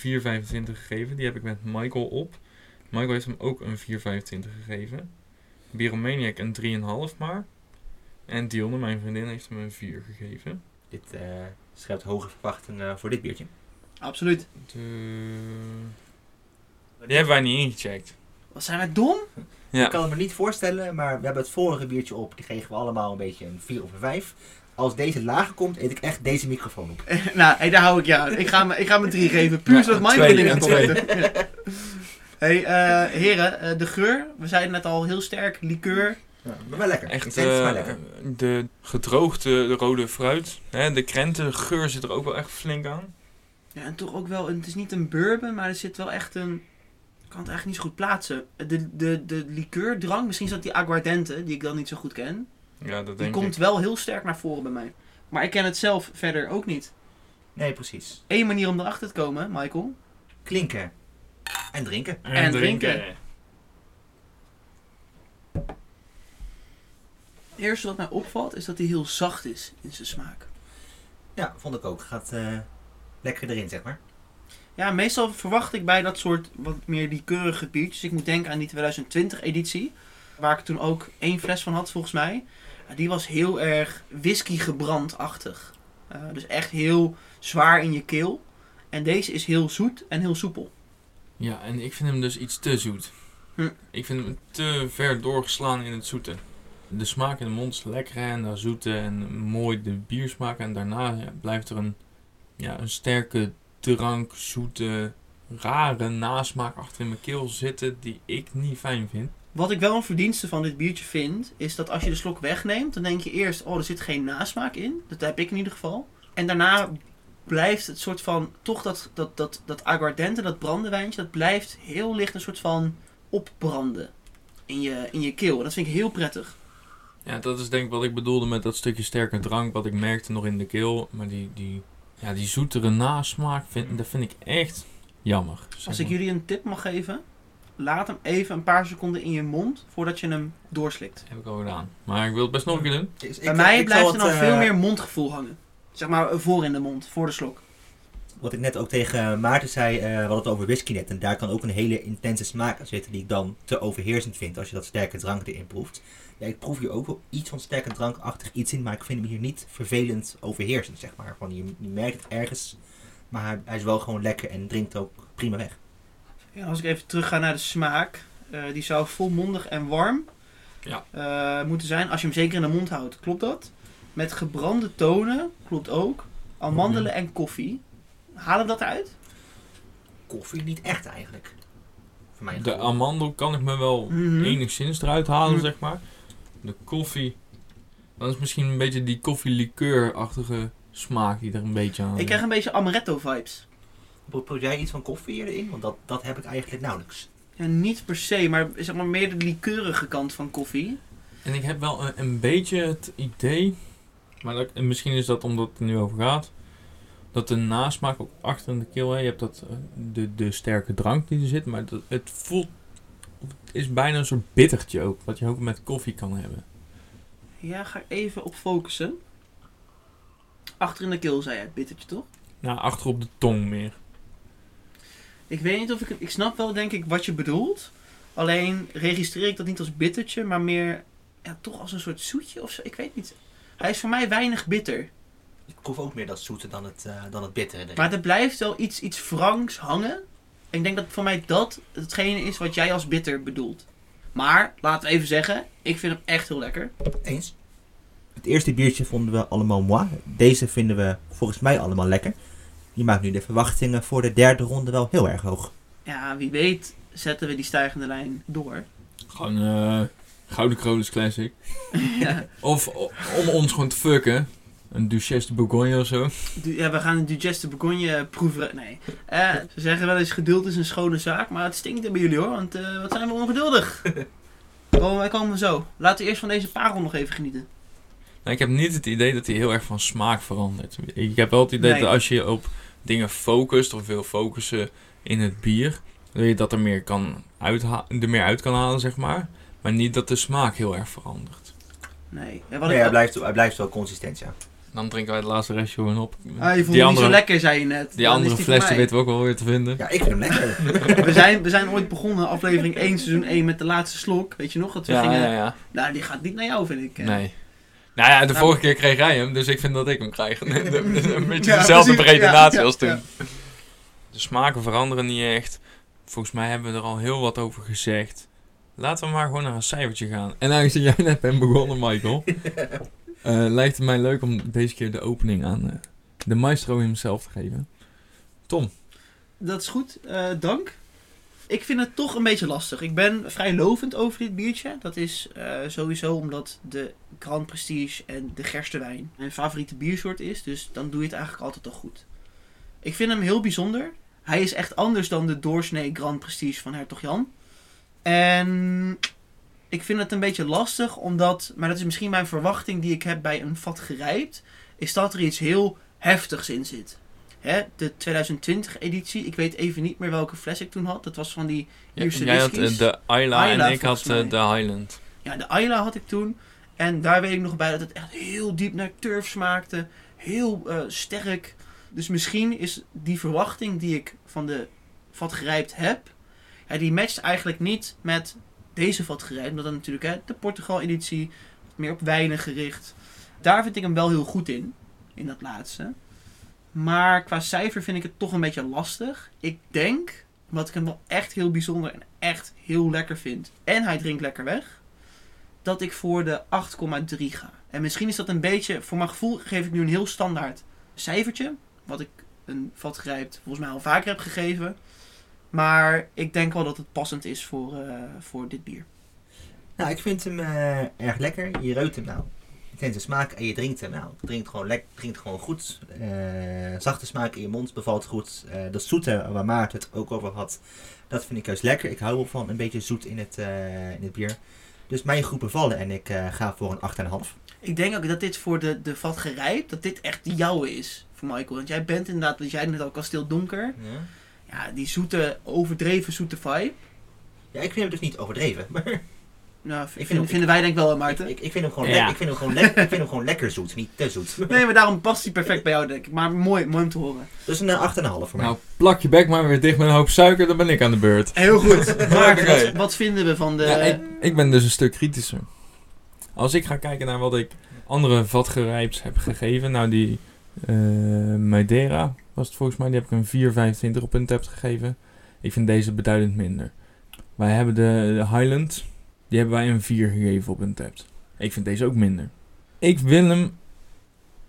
gegeven. Die heb ik met Michael op. Michael heeft hem ook een 4,25 gegeven. Bieromaniac een 3,5 maar. En Dionne, mijn vriendin, heeft hem een 4 gegeven. Dit eh schept hoge verwachtingen voor dit biertje. Absoluut. De... Die hebben wij niet ingecheckt. Wat zijn wij dom? Ja. Ik kan het me niet voorstellen, maar we hebben het vorige biertje op. Die kregen we allemaal een beetje een 4 of een 5. Als deze lager komt, eet ik echt deze microfoon op. nou, hey, daar hou ik je aan. Ik ga, me- ik ga hem 3 geven. Puur Ja, zodat mijn een komt. twee. Ja. hey, eh, heren, eh, de geur. We zeiden net al heel sterk. Liqueur. Ja, maar wel lekker. Echt maar eh, lekker. de gedroogde de rode fruit. Hè, de krentengeur zit er ook wel echt flink aan. Ja, en toch ook wel, het is niet een bourbon, maar er zit wel echt een... Ik kan het eigenlijk niet zo goed plaatsen. De, de, de liqueurdrank, misschien is dat die aguardente, die ik dan niet zo goed ken. Ja, dat Die komt wel heel sterk naar voren bij mij. Maar ik ken het zelf verder ook niet. Nee, precies. Eén manier om erachter te komen, Michael. Klinken. En drinken. en drinken. Het eerste wat mij opvalt is dat hij heel zacht is in zijn smaak. Ja, vond ik ook. Gaat eh, lekker erin, zeg maar. Ja, meestal verwacht ik bij dat soort wat meer die keurige biertjes. Ik moet denken aan die 2020 editie. Waar ik toen ook één fles van had volgens mij. Die was heel erg whisky gebrandachtig. Eh, dus echt heel zwaar in je keel. En deze is heel zoet en heel soepel. Ja, en ik vind hem dus iets te zoet. Hm. Ik vind hem te ver doorgeslaan in het zoete. De smaak in de mond is lekker en dat zoete en mooi de biersmaak. En daarna ja, blijft er een, ja, een sterke drank, zoete, rare nasmaak achter in mijn keel zitten die ik niet fijn vind. Wat ik wel een verdienste van dit biertje vind, is dat als je de slok wegneemt, dan denk je eerst, oh, er zit geen nasmaak in. Dat heb ik in ieder geval. En daarna blijft het soort van, toch dat, dat, dat, dat aguardente, dat brandewijntje, dat blijft heel licht een soort van opbranden in je, in je keel. Dat vind ik heel prettig. Ja, dat is denk ik wat ik bedoelde met dat stukje sterke drank wat ik merkte nog in de keel. Maar die, die, ja, die zoetere nasmaak, vind, dat vind ik echt jammer. zeg Als ik jullie een tip mag geven, laat hem even een paar seconden in je mond voordat je hem doorslikt. Heb ik al gedaan. Maar ik wil het best nog een keer doen. Dus ik- Bij mij ik blijft er dan het, veel eh, meer mondgevoel hangen. Zeg maar voor in de mond, voor de slok. Wat ik net ook tegen Maarten zei, eh we hadden het over whisky net. En daar kan ook een hele intense smaak aan zitten die ik dan te overheersend vind als je dat sterke drank erin proeft. Ja, ik proef hier ook wel iets van sterke drankachtig iets in, maar ik vind hem hier niet vervelend overheersend, zeg maar. Gewoon, je, je merkt het ergens, maar hij, hij is wel gewoon lekker en drinkt ook prima weg. Ja, als ik even terug ga naar de smaak. eh, die zou volmondig en warm Ja. eh, moeten zijn als je hem zeker in de mond houdt. Klopt dat? Met gebrande tonen, klopt ook. Amandelen en koffie. Halen we dat eruit? Koffie niet echt eigenlijk. Voor mij De amandel kan ik me wel Mhm. enigszins eruit halen, Mhm. zeg maar. De koffie, dan is misschien een beetje die koffie-liqueur-achtige smaak die er een beetje aan Ik krijg een beetje amaretto vibes. Proef proef jij iets van koffie erin? Want dat, dat heb ik eigenlijk nauwelijks. Ja, niet per se, maar zeg maar meer de likeurige kant van koffie. En ik heb wel een, een beetje het idee, maar dat, en misschien is dat omdat het er nu over gaat, dat de nasmaak ook achter in de keel, hè, je hebt dat, eh, de, de sterke drank die er zit, maar dat, het voelt, het is bijna een soort bittertje ook, wat je ook met koffie kan hebben. Ja, ga even op focussen. Achter in de keel zei je het bittertje toch? Nou, achter op de tong meer. Ik weet niet of ik... Ik snap wel denk ik wat je bedoelt. Alleen registreer ik dat niet als bittertje, maar meer... Ja, toch als een soort zoetje of zo. Ik weet niet. Hij is voor mij weinig bitter. Ik proef ook meer dat zoete dan het, eh, dan het bittere. erin. Maar er blijft wel iets, iets wrangs hangen. Ik denk dat voor mij dat hetgene is wat jij als bitter bedoelt. Maar, laten we even zeggen, ik vind hem echt heel lekker. Eens. Het eerste biertje vonden we allemaal moi. Deze vinden we volgens mij allemaal lekker. Die maakt nu de verwachtingen voor de derde ronde wel heel erg hoog. Ja, wie weet zetten we die stijgende lijn door. Gewoon eh Gouden Kronos Classic. ja, Of om ons gewoon te fucken. Een Duchesse de Bourgogne of zo. du- ja, we gaan een Duchesse de Bourgogne proeven. Nee. Eh, ze zeggen wel eens geduld is een schone zaak, maar het stinkt er bij jullie hoor. Want eh, wat zijn we ongeduldig. Oh, wij komen zo. Laten we eerst van deze parel nog even genieten. Nou, ik heb niet het idee dat hij heel erg van smaak verandert. Ik heb wel het idee Nee. dat als je op dingen focust of wil focussen in het bier, dat je dat er meer, kan uitha- er meer uit kan halen, zeg maar. Maar niet dat de smaak heel erg verandert. Nee. Ja, wat Nee, hij, blijft, hij blijft wel consistent, ja. Dan drinken wij het laatste restje gewoon op. Ah, je vond die andere, niet zo lekker, zei je net. die Dan andere is die fles voor die mij. weten we ook wel weer te vinden. Ja, ik vind hem lekker. We zijn, we zijn ooit begonnen, aflevering 1, seizoen 1, met de laatste slok. Weet je nog? Dat we Ja, gingen... ja, ja. Nou, die gaat niet naar jou, vind ik. Nee. Nou ja, de Nou, vorige keer kreeg jij hem, dus ik vind dat ik hem krijg. een beetje Ja, dezelfde redenatie als toen. ja. De smaken veranderen niet echt. Volgens mij hebben we er al heel wat over gezegd. Laten we maar gewoon naar een cijfertje gaan. En aangezien jij net bent begonnen, Michael, eh, lijkt het mij leuk om deze keer de opening aan eh, de maestro hemzelf te geven. Tom, Dat is goed, eh, dank. Ik vind het toch een beetje lastig. Ik ben vrij lovend over dit biertje. Dat is eh, sowieso omdat de Grand Prestige en de gerstewijn mijn favoriete biersoort is. Dus dan doe je het eigenlijk altijd al goed. Ik vind hem heel bijzonder. Hij is echt anders dan de doorsnee Grand Prestige van Hertog Jan. En ik vind het een beetje lastig, omdat, maar dat is misschien mijn verwachting die ik heb bij een vat gerijpt, is dat er iets heel heftigs in zit. Hè, de 2020 editie, ik weet even niet meer welke fles ik toen had. Dat was van die Ierse jij had eh, de Ayla Islay, en ik had eh, de Highland. Ja, de Ayla had ik toen. En daar weet ik nog bij dat het echt heel diep naar turf smaakte. Heel eh, sterk. Dus misschien is die verwachting die ik van de vat gerijpt heb... Die matcht eigenlijk niet met deze vat gerijpt. Omdat dan natuurlijk hè, de Portugal editie, wat meer op wijnen gericht. Daar vind ik hem wel heel goed in. In dat laatste. Maar qua cijfer vind ik het toch een beetje lastig. Ik denk, omdat ik hem wel echt heel bijzonder en echt heel lekker vind. En hij drinkt lekker weg. Dat ik voor de 8,3 ga. En misschien is dat een beetje, voor mijn gevoel geef ik nu een heel standaard cijfertje. Wat ik een vat grijpt volgens mij al vaker heb gegeven. Maar ik denk wel dat het passend is voor, eh, voor dit bier. Nou, ik vind hem eh, erg lekker. Je reukt hem nou. Je kent de smaak en je drinkt hem nou. Drinkt gewoon, lek, drinkt gewoon goed. Eh, zachte smaak in je mond bevalt goed. Dat zoete, waar Maarten het ook over had, dat vind ik juist lekker. Ik hou wel van een beetje zoet in het, in het bier. Dus mijn groep bevallen en ik eh, ga voor een 8,5. Ik denk ook dat dit voor de, de vat gerijpt, dat dit echt de jouwe is voor Michael. Want jij bent inderdaad, wat jij net al kasteel donker. Ja. Ja, die zoete, overdreven zoete vibe. ja, ik vind hem dus niet overdreven. Maar Nou, v- vind vinden, hem- vinden wij denk ik wel, Maarten. ik, ik, vind hem gewoon Ja. ik, vind hem gewoon ik vind hem gewoon lekker zoet, niet te zoet. Nee, maar daarom past hij perfect bij jou, denk ik. Maar mooi, mooi om te horen. Dus een eh, 8,5 voor mij. Nou, plak je bek maar weer dicht met een hoop suiker, dan ben ik aan de beurt. Heel goed. Maarten, wat, wat vinden we van de... Ja, ik, ik ben dus een stuk kritischer. Als ik ga kijken naar wat ik andere vatgerijps heb gegeven, nou die eh Madeira was het volgens mij, die heb ik een 4,25 op een tap gegeven. Ik vind deze beduidend minder. Wij hebben de, de Highland, die hebben wij een 4 gegeven op een tap. Ik vind deze ook minder. Ik wil hem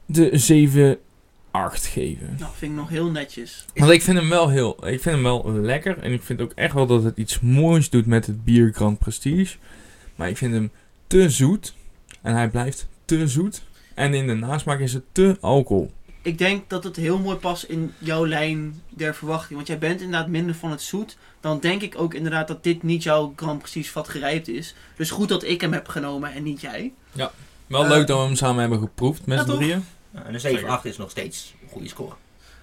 de 7,8 geven. Nou, vind ik nog heel netjes. Want ik vind hem wel heel, ik vind hem wel lekker. En ik vind ook echt wel dat het iets moois doet met het bier Grand Prestige. Maar ik vind hem te zoet. En hij blijft te zoet. En in de nasmaak is het te alcohol. Ik denk dat het heel mooi past in jouw lijn der verwachting. Want jij bent inderdaad minder van het zoet. Dan denk ik ook inderdaad dat dit niet jouw Grand Prestige vat gerijpt is. Dus goed dat ik hem heb genomen en niet jij. Wel Eh, leuk dat we hem samen hebben geproefd met ja, z'n drieën. Nou, en een 7,8 is nog steeds een goede score.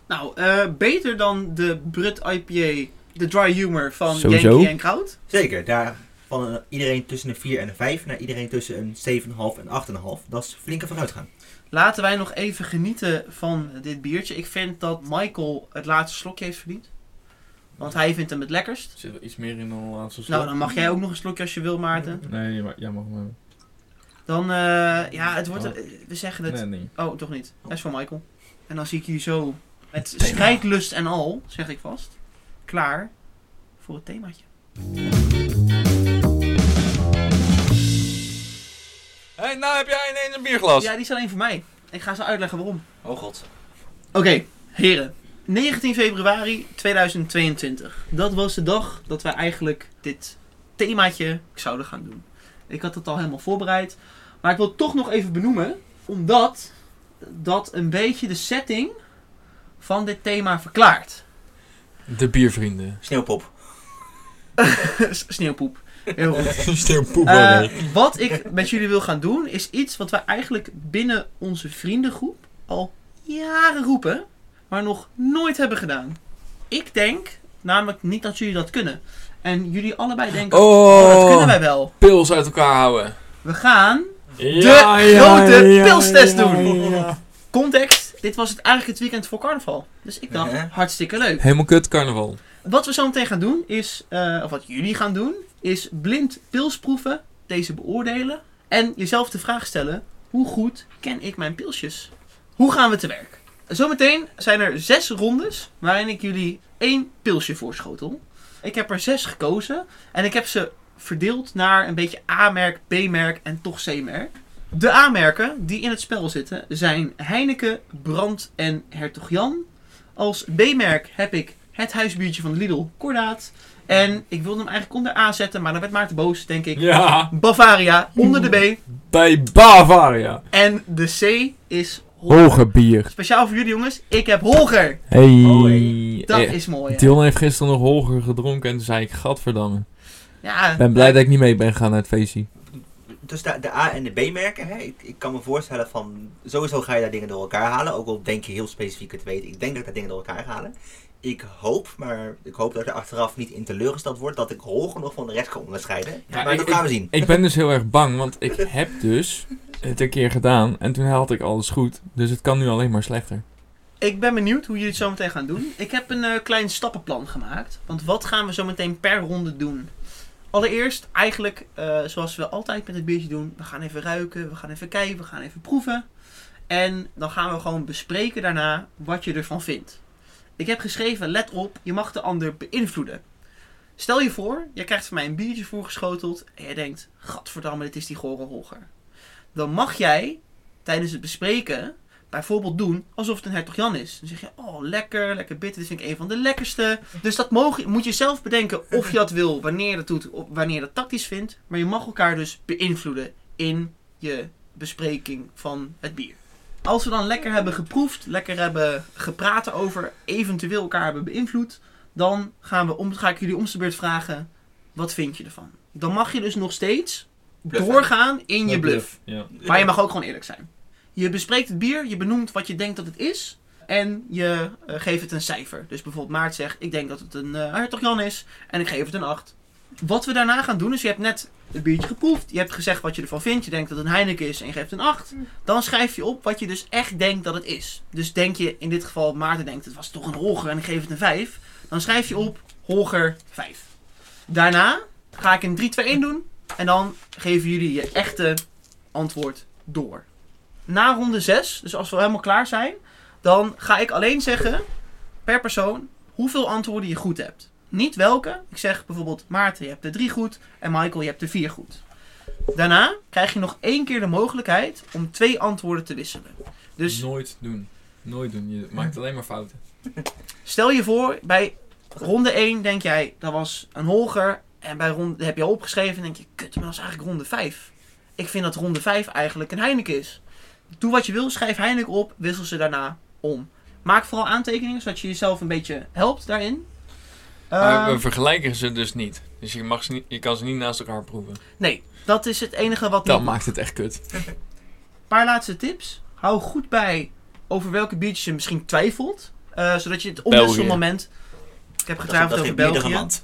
Nou, eh, beter dan de Brut IPA, de Dry Humor van Sowieso. Yankee en Kraut. Zeker, daar van een- iedereen tussen een 4 en een 5 naar iedereen tussen een 7,5 en 8,5. Dat is flinke vooruitgang. Laten wij nog even genieten van dit biertje. Ik vind dat Michael het laatste slokje heeft verdiend. Want hij vindt hem het lekkerst. Er zit wel iets meer in dan een laatste slok. Nou, dan mag jij ook nog een slokje als je wil, Maarten. Nee, maar jij mag maar. Dan, eh, ja, het wordt... Oh. eh, we zeggen het... Nee, nee. Oh, toch niet. Dat is voor Michael. En dan zie ik jullie zo met strijdlust en al, zeg ik vast, klaar voor het themaatje. Hé, hey, nou heb jij ineens een bierglas. Ja, die is alleen voor mij. Ik ga ze uitleggen waarom. Oh god. Oké, heren. 19 februari 2022. Dat was de dag dat wij eigenlijk dit themaatje zouden gaan doen. Ik had het al helemaal voorbereid. Maar ik wil het toch nog even benoemen. Omdat dat een beetje de setting van dit thema verklaart. De biervrienden. Sneeuwpop. Sneeuwpoep. Heel goed. Eh, wat ik met jullie wil gaan doen, is iets wat wij eigenlijk binnen onze vriendengroep al jaren roepen, maar nog nooit hebben gedaan. Ik denk namelijk niet dat jullie dat kunnen. En jullie allebei denken, oh, dat kunnen wij wel. Pils uit elkaar houden. We gaan, Ja, grote pilstest doen. ja. context, dit was het eigenlijk het weekend voor carnaval. Dus ik dacht, Ja. hartstikke leuk. Helemaal kut carnaval. Wat we zo meteen gaan doen is, eh, of wat jullie gaan doen, is blind pils proeven, deze beoordelen en jezelf de vraag stellen: hoe goed ken ik mijn pilsjes? Hoe gaan we te werk? Zometeen zijn er zes rondes waarin ik jullie één pilsje voorschotel. Ik heb er zes gekozen en ik heb ze verdeeld naar een beetje A-merk, B-merk en toch C-merk. De A-merken die in het spel zitten zijn Heineken, Brand en Hertog Jan. Als B-merk heb ik het huisbiertje van Lidl, Kordaat. En ik wilde hem eigenlijk onder A zetten, maar dan werd Maarten boos, denk ik. Ja, Bavaria, onder de B. bij Bavaria. En de C is Holger. Hoger bier. Speciaal voor jullie jongens, ik heb Holger. Hey. Oh, hey. Dat Eh, is mooi. hè? Dion heeft gisteren nog Holger gedronken en toen zei ik, gadverdamme. Ja, Ik ben blij dat ik niet mee ben gegaan naar het feestje. Dus de, de A- en de B-merken, hè, ik, ik kan me voorstellen van, sowieso ga je daar dingen door elkaar halen. Ook al denk je heel specifiek het weten, ik denk dat ik daar dingen door elkaar ga halen. Ik hoop, maar ik hoop dat er achteraf niet in teleurgesteld wordt dat ik Holger nog van de rest kan onderscheiden. Ja, maar ik- dat gaan we zien. Ik ben dus heel erg bang, want ik heb dus het een keer gedaan en toen had ik alles goed. Dus het kan nu alleen maar slechter. ik ben benieuwd hoe jullie het zo meteen gaan doen. Ik heb een eh, klein stappenplan gemaakt. Want wat gaan we zo meteen per ronde doen? Allereerst, eigenlijk eh, zoals we altijd met het biertje doen. We gaan even ruiken, we gaan even kijken, we gaan even proeven. En dan gaan we gewoon bespreken daarna wat je ervan vindt. Ik heb geschreven, let op, je mag de ander beïnvloeden. Stel je voor, je krijgt van mij een biertje voorgeschoteld en je denkt, gadverdamme, dit is die gore Holger. Dan mag jij tijdens het bespreken bijvoorbeeld doen alsof het een hertog Jan is. Dan zeg je, oh lekker, lekker bitter, dit vind ik een van de lekkerste. Dus dat moet je zelf bedenken of je dat wil, wanneer dat doet, wanneer je dat tactisch vindt. Maar je mag elkaar dus beïnvloeden in je bespreking van het bier. Als we dan lekker hebben geproefd, lekker hebben gepraat over, eventueel elkaar hebben beïnvloed, dan gaan we om, ga ik jullie om de beurt vragen, wat vind je ervan? Dan mag je dus nog steeds Bluffen. doorgaan in je bluff. Ja. Maar je mag ook gewoon eerlijk zijn. Je bespreekt het bier, je benoemt wat je denkt dat het is. En je eh, geeft het een cijfer. Dus bijvoorbeeld Maart zegt, ik denk dat het een eh Hertog Jan is. En ik geef het een 8. Wat we daarna gaan doen, is je hebt net het biertje geproefd. Je hebt gezegd wat je ervan vindt. Je denkt dat het een Heineken is en je geeft een 8. Dan schrijf je op wat je dus echt denkt dat het is. Dus denk je in dit geval, Maarten denkt het was toch een Holger en ik geef het een 5. Dan schrijf je op Holger 5. Daarna ga ik een 3, 2, 1 doen. En dan geven jullie je echte antwoord door. Na ronde 6, dus als we helemaal klaar zijn, dan ga ik alleen zeggen per persoon hoeveel antwoorden je goed hebt. Niet welke. Ik zeg bijvoorbeeld Maarten, je hebt er drie goed. En Michael, je hebt er vier goed. Daarna krijg je nog één keer de mogelijkheid om twee antwoorden te wisselen. Dus Nooit doen. Nooit doen. Je maakt alleen maar fouten. Stel je voor, bij ronde 1 denk jij, dat was een Holger. En bij ronde, heb je al opgeschreven en denk je, kut, maar dat is eigenlijk ronde 5. Ik vind dat ronde 5 eigenlijk een Heineken is. Doe wat je wil, schrijf Heineken op, wissel ze daarna om. Maak vooral aantekeningen, zodat je jezelf een beetje helpt daarin. Maar Ehm, we vergelijken ze dus niet. Dus je, mag ze niet, je kan ze niet naast elkaar proeven. nee, dat is het enige wat Dat niet maakt het echt kut. Een paar laatste tips. Hou goed bij over welke biertjes je misschien twijfelt. eh, zodat je het omwisselmoment... Ik heb getwijfeld dat over België.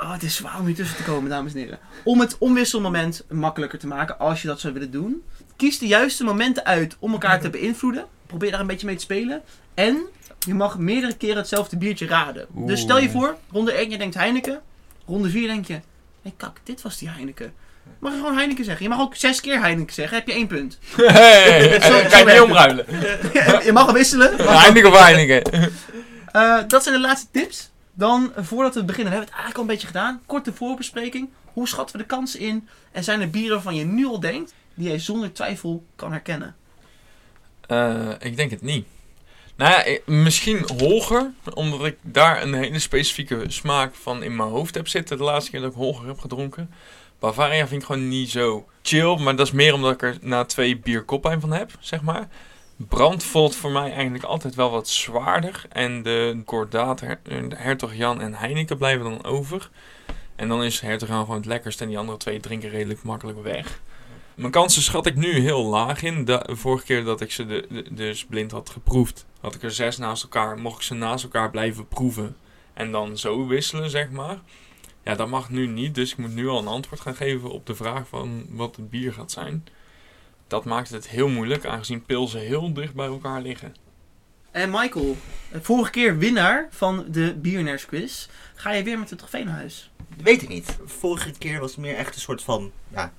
Oh, het is zwaar om hier tussen te komen, dames en heren. Om het omwisselmoment makkelijker te maken, als je dat zou willen doen. Kies de juiste momenten uit om elkaar te beïnvloeden. Probeer daar een beetje mee te spelen. En Je mag meerdere keren hetzelfde biertje raden. Oeh. Dus stel je voor, ronde 1 je denkt Heineken. Ronde 4 denk je, nee kak, dit was die Heineken. Mag je gewoon Heineken zeggen. Je mag ook zes keer Heineken zeggen, heb je één punt. Hey, Zo- zo kan je niet omruilen. je mag wisselen. Heineken of Heineken? Eh, dat zijn de laatste tips. Dan, voordat we beginnen, we hebben het eigenlijk al een beetje gedaan. Korte voorbespreking. Hoe schatten we de kansen in? En zijn er bieren waarvan je nu al denkt, die je zonder twijfel kan herkennen? Eh, ik denk het niet. Nou ja, ik- misschien Holger, omdat ik daar een hele specifieke smaak van in mijn hoofd heb zitten de laatste keer dat ik Holger heb gedronken. Bavaria vind ik gewoon niet zo chill, maar dat is meer omdat ik er na twee bier koppijn van heb, zeg maar. Brand voelt voor mij eigenlijk altijd wel wat zwaarder. En de Cordaat, Her- de Hertog Jan en Heineken blijven dan over. En dan is Hertog Jan gewoon het lekkerst en die andere twee drinken redelijk makkelijk weg. Mijn kansen schat ik nu heel laag in. De vorige keer dat ik ze dus blind had geproefd, had ik er zes naast elkaar. Mocht ik ze naast elkaar blijven proeven en dan zo wisselen, zeg maar. Ja, dat mag nu niet, dus ik moet nu al een antwoord gaan geven op de vraag van wat het bier gaat zijn. Dat maakt het heel moeilijk, aangezien pilsen heel dicht bij elkaar liggen. En Michael, eh, vorige keer winnaar van de Biernaars quiz. Ga je weer met de trofee naar huis? Weet ik niet. Vorige keer was het meer echt een soort van ja,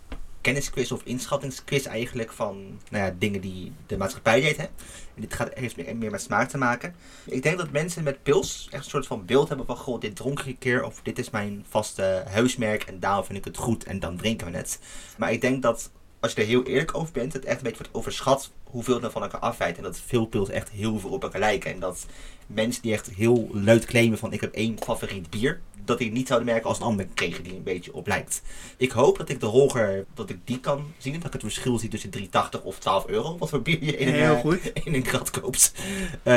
kennisquiz of inschattingsquiz eigenlijk van nou ja, dingen die de maatschappij deed. Hè? En dit gaat, heeft meer, meer met smaak te maken. Ik denk dat mensen met pils echt een soort van beeld hebben van goh, dit dronk ik een keer of dit is mijn vaste huismerk en daarom vind ik het goed en dan drinken we het. Maar ik denk dat als je er heel eerlijk over bent, het echt een beetje wordt overschat hoeveel het nou van elkaar afwijkt. En dat veel pils echt heel veel op elkaar lijken. En dat mensen die echt heel luid claimen van ik heb één favoriet bier, dat die niet zouden merken als een ander kregen die een beetje op lijkt. Ik hoop dat ik de Holger, dat ik die kan zien, dat ik het verschil zie tussen 3,80 of 12 euro, wat voor bier je in een, Heel goed. in een krat koopt. Eh,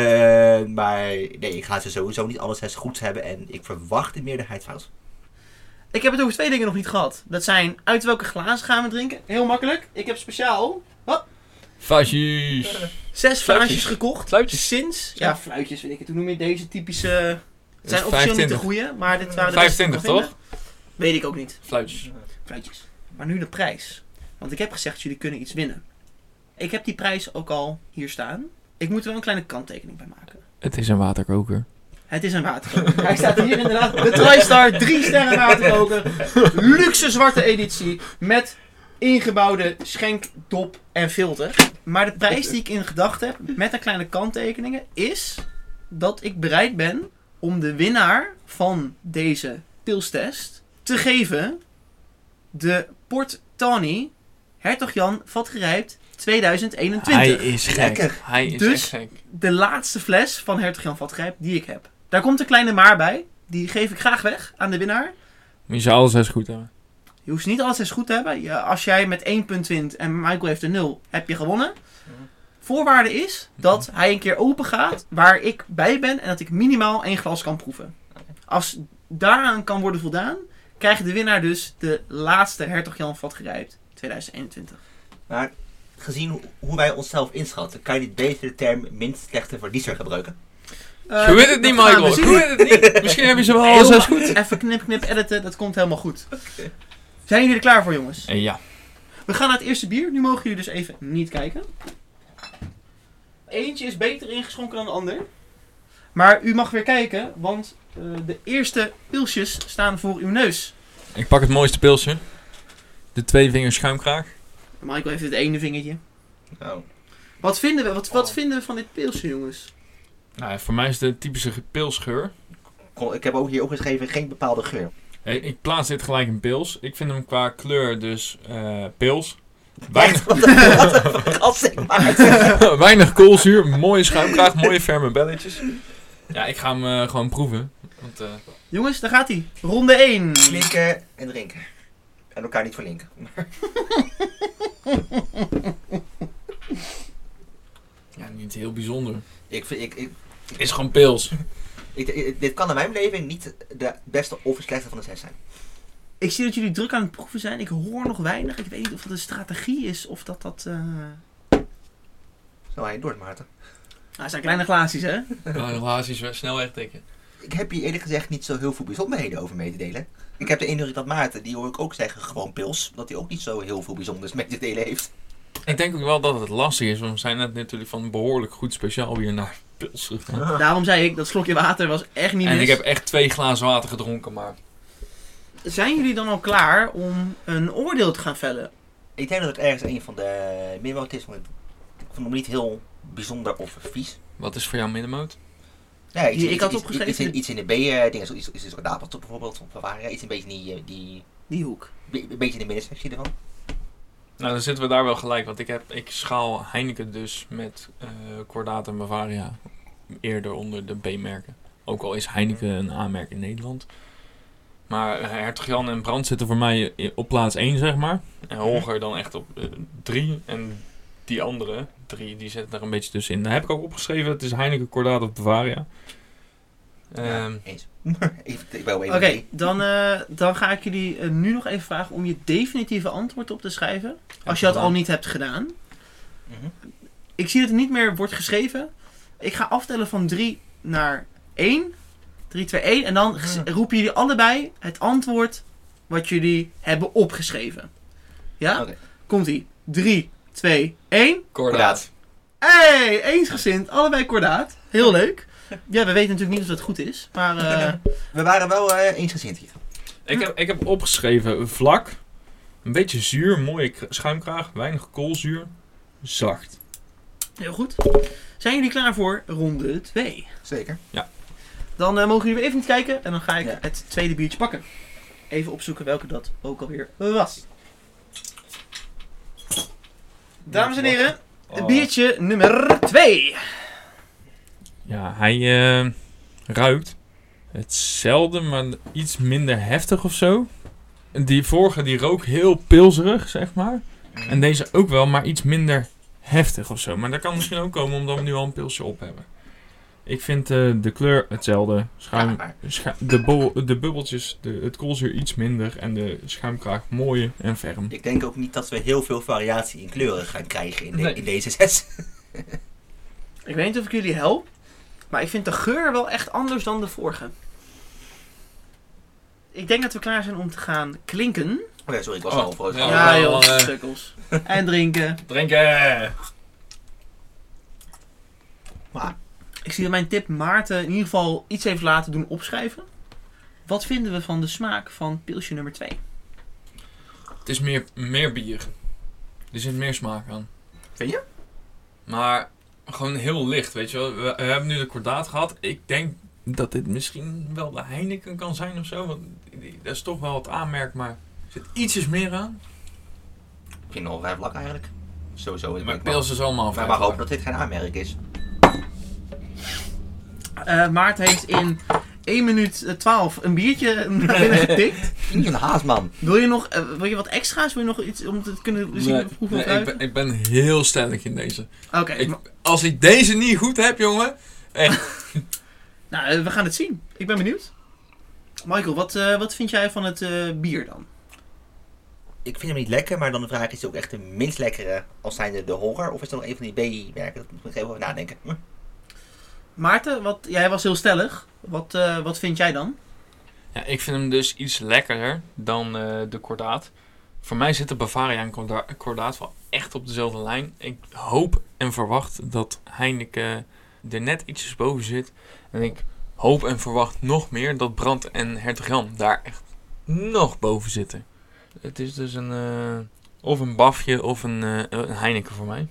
maar nee, ik ga ze sowieso niet alles goed hebben en ik verwacht de meerderheid fout. Ik heb het over twee dingen nog niet gehad. Dat zijn uit welke glazen gaan we drinken? Heel makkelijk. Ik heb speciaal Vuistjes! zes Fluitjes. fluitjes gekocht. Fluitjes. Sinds, ja, fluitjes weet ik het. Hoe noem je deze typische... Het is zijn officieel niet de 25. goede, maar dit waren de beste die ik 25 kon toch? vinden. Weet ik ook niet. Fluitjes. Fluitjes. Maar nu de prijs. Want ik heb gezegd, jullie kunnen iets winnen. Ik heb die prijs ook al hier staan. Ik moet er wel een kleine kanttekening bij maken. Het is een waterkoker. Het is een waterkoker. Hij staat hier inderdaad. De TriStar 3 sterren waterkoker. Luxe zwarte editie. Met ingebouwde schenkdop en filter. Maar de prijs die ik in gedachten heb, met een kleine kanttekeningen, is dat ik bereid ben om de winnaar van deze pilstest te geven de Port Tawny Hertog Jan vatgerijpt 2021 Hij is gek. Lekker. Hij is Dus- echt gek. de laatste fles van Hertog Jan Vatgrijp die ik heb. Daar komt een kleine maar bij. Die geef ik graag weg aan de winnaar. Je zou alles eens goed hebben. Je hoeft niet alles eens goed te hebben. Ja, als jij met één punt wint en Michael heeft een 0, heb je gewonnen. Voorwaarde is dat hij een keer open gaat waar ik bij ben en dat ik minimaal één glas kan proeven. Als daaraan kan worden voldaan, krijgt de winnaar dus de laatste Hertog Jan Vatgrijp 2021. Maar gezien hoe- hoe wij onszelf inschatten, kan je niet beter de term minst slechte verliezer gebruiken? Eh, je weet het niet, Michael. Je weet het niet. Misschien heb je ze wel Heel alles goed. Even knip, knip, editen. Dat komt helemaal goed. Zijn jullie er klaar voor, jongens? Eh, Ja. We gaan naar het eerste bier. Nu mogen jullie dus even niet kijken. Eentje is beter ingeschonken dan de ander. Maar u mag weer kijken, want eh, de eerste pilsjes staan voor uw neus. Ik pak het mooiste pilsje. De twee vingers schuimkraag. Michael heeft het ene vingertje. Nou, Wat vinden we, wat, wat Oh. vinden we van dit pilsje, jongens? Nou, voor mij is het de typische pilsgeur. ik heb ook hier opgeschreven geen bepaalde geur. Hey, ik plaats dit gelijk in pils. Ik vind hem qua kleur dus eh, pils. Weinig, een- een weinig koolzuur, mooie schuimkraag, mooie ferme belletjes. Ja, ik ga hem eh, gewoon proeven. Want, eh, Jongens, daar gaat hij. Ronde 1. Klinken en drinken. En elkaar niet verlinken. ja, niet heel bijzonder. Ik vind, ik, is gewoon pils. ik, ik- dit kan in mijn beleving niet de beste of de slechtste van de zes zijn. Ik zie dat jullie druk aan het proeven zijn. Ik hoor nog weinig. Ik weet niet of dat een strategie is of dat dat... eh Zo hij door, Maarten. Nou, het zijn kleine glaasjes, hè? Nou, relaties wel snel wegtikken. Ik heb hier eerlijk gezegd niet zo heel veel bijzonderheden over mee te delen. Ik heb de indruk dat Maarten, die hoor ik ook zeggen, gewoon pils, dat hij ook niet zo heel veel bijzonders mee te delen heeft. Ik denk ook wel dat het lastig is, want we zijn net natuurlijk van behoorlijk goed speciaal weer naar pilsig. Daarom zei ik, dat slokje water was echt niet En mis. ik heb echt twee glazen water gedronken, maar... Zijn jullie dan al klaar om een oordeel te gaan vellen? Ik denk dat het ergens een van de middenmoot is, want ik vond hem niet heel bijzonder of vies. Wat is voor jou middenmoot? Ja, iets, ik iets- had iets- opgeschreven. Iets, in- iets in de B, eh dingen zoals iets, iets Daapeltop bijvoorbeeld, of Bavaria, iets een beetje die, eh, die Die hoek. be- een beetje in de middensectie ervan. Nou, dan zitten we daar wel gelijk. Want ik, heb, ik schaal Heineken dus met eh Cordaat en Bavaria eerder onder de B-merken. Ook al is Heineken een A-merk in Nederland. Maar eh, Hertog Jan en Brand zitten voor mij i- op plaats 1, zeg maar. En Holger dan echt op 3. en die andere drie, die zitten er een beetje tussenin. Daar heb ik ook opgeschreven. Het is Heineken, Cordaat of Bavaria. Ehm, Eens. Oké, dan, eh, dan ga ik jullie eh, nu nog even vragen om je definitieve antwoord op te schrijven. Als je dat al niet hebt gedaan. Mhm. Ik zie dat er niet meer wordt geschreven. Ik ga aftellen van 3 naar 1. 3, 2, 1. En dan Hmm. roepen jullie allebei het antwoord wat jullie hebben opgeschreven. Ja? Oké. Komt ie. 3, 2, 1. Cordaat. Hey, eensgezind. Allebei kordaat. Heel leuk. Ja, we weten natuurlijk niet of dat goed is. Maar eh, We waren wel eh eensgezind hier. Ik heb, ik heb opgeschreven vlak, een beetje zuur, mooie schuimkraag, weinig koolzuur, zacht. heel goed. Zijn jullie klaar voor ronde 2? Zeker. Dan eh, mogen jullie weer even kijken. En dan ga ik Ja. het tweede biertje pakken. Even opzoeken welke dat ook alweer was. Dames en heren, Oh. biertje nummer 2. Ja, hij eh, ruikt hetzelfde, maar iets minder heftig of zo. Die vorige die rook heel pilserig, zeg maar. En deze ook wel, maar iets minder heftig of zo. Maar dat kan misschien ook komen omdat we nu al een pilsje op hebben. Ik vind eh, de kleur hetzelfde. Schuim, de, bol- de bubbeltjes, de, het koolzuur iets minder. En de schuimkraag mooi en ferm. Ik denk ook niet dat we heel veel variatie in kleuren gaan krijgen in, de- Nee. in deze zes. Ik weet niet of ik jullie help. Maar ik vind de geur wel echt anders dan de vorige. Ik denk dat we klaar zijn om te gaan klinken. Oh ja, sorry, ik was Oh, al voor ja. Ja, wel, joh, eh. sukkels. En drinken. Drinken! Maar Ik zie dat mijn tip Maarten in ieder geval iets heeft laten doen opschrijven. Wat vinden we van de smaak van pilsje nummer 2? Het is meer, meer bier. Er zit meer smaak aan. Vind je? Maar gewoon heel licht, weet je wel. We, we hebben nu de kordaat gehad. Ik denk dat dit misschien wel de Heineken kan zijn of zo. Want dat is toch wel het aanmerk, maar er zit ietsjes meer aan. ik vind het al vrij vlak eigenlijk. Sowieso. Maar ik pils is allemaal vrij maar hopen dat dit geen aanmerk is. Eh Maarten heeft in 1 minuut eh, 12 een biertje naar binnen getikt. Een haasman. Wil je nog eh, wil je wat extra's? Wil je nog iets om te kunnen zien Nee, hoeveel nee, ik, ben, ik ben heel stellig in deze. Oké, Ik- Als ik deze niet goed heb, jongen. nou, eh, we gaan het zien. Ik ben benieuwd. Michael, wat, eh, wat vind jij van het eh, bier dan? Ik vind hem niet lekker, maar dan de vraag is het ook echt de minst lekkere als zijnde de horror? Of is er nog een van die B-merken? Dat moet ik even over nadenken. Hm. Maarten, wat, jij was heel stellig. Wat, eh, wat vind jij dan? Ja, ik vind hem dus iets lekkerder dan eh, de kordaat. Voor mij zitten Bavaria en korda- kordaat wel echt op dezelfde lijn. Ik hoop en verwacht dat Heineken er net ietsjes boven zit. En ik hoop en verwacht nog meer dat Brand en Hertog Jan daar echt nog boven zitten. Het is dus een... eh, of een bafje of een, eh, een Heineken voor mij.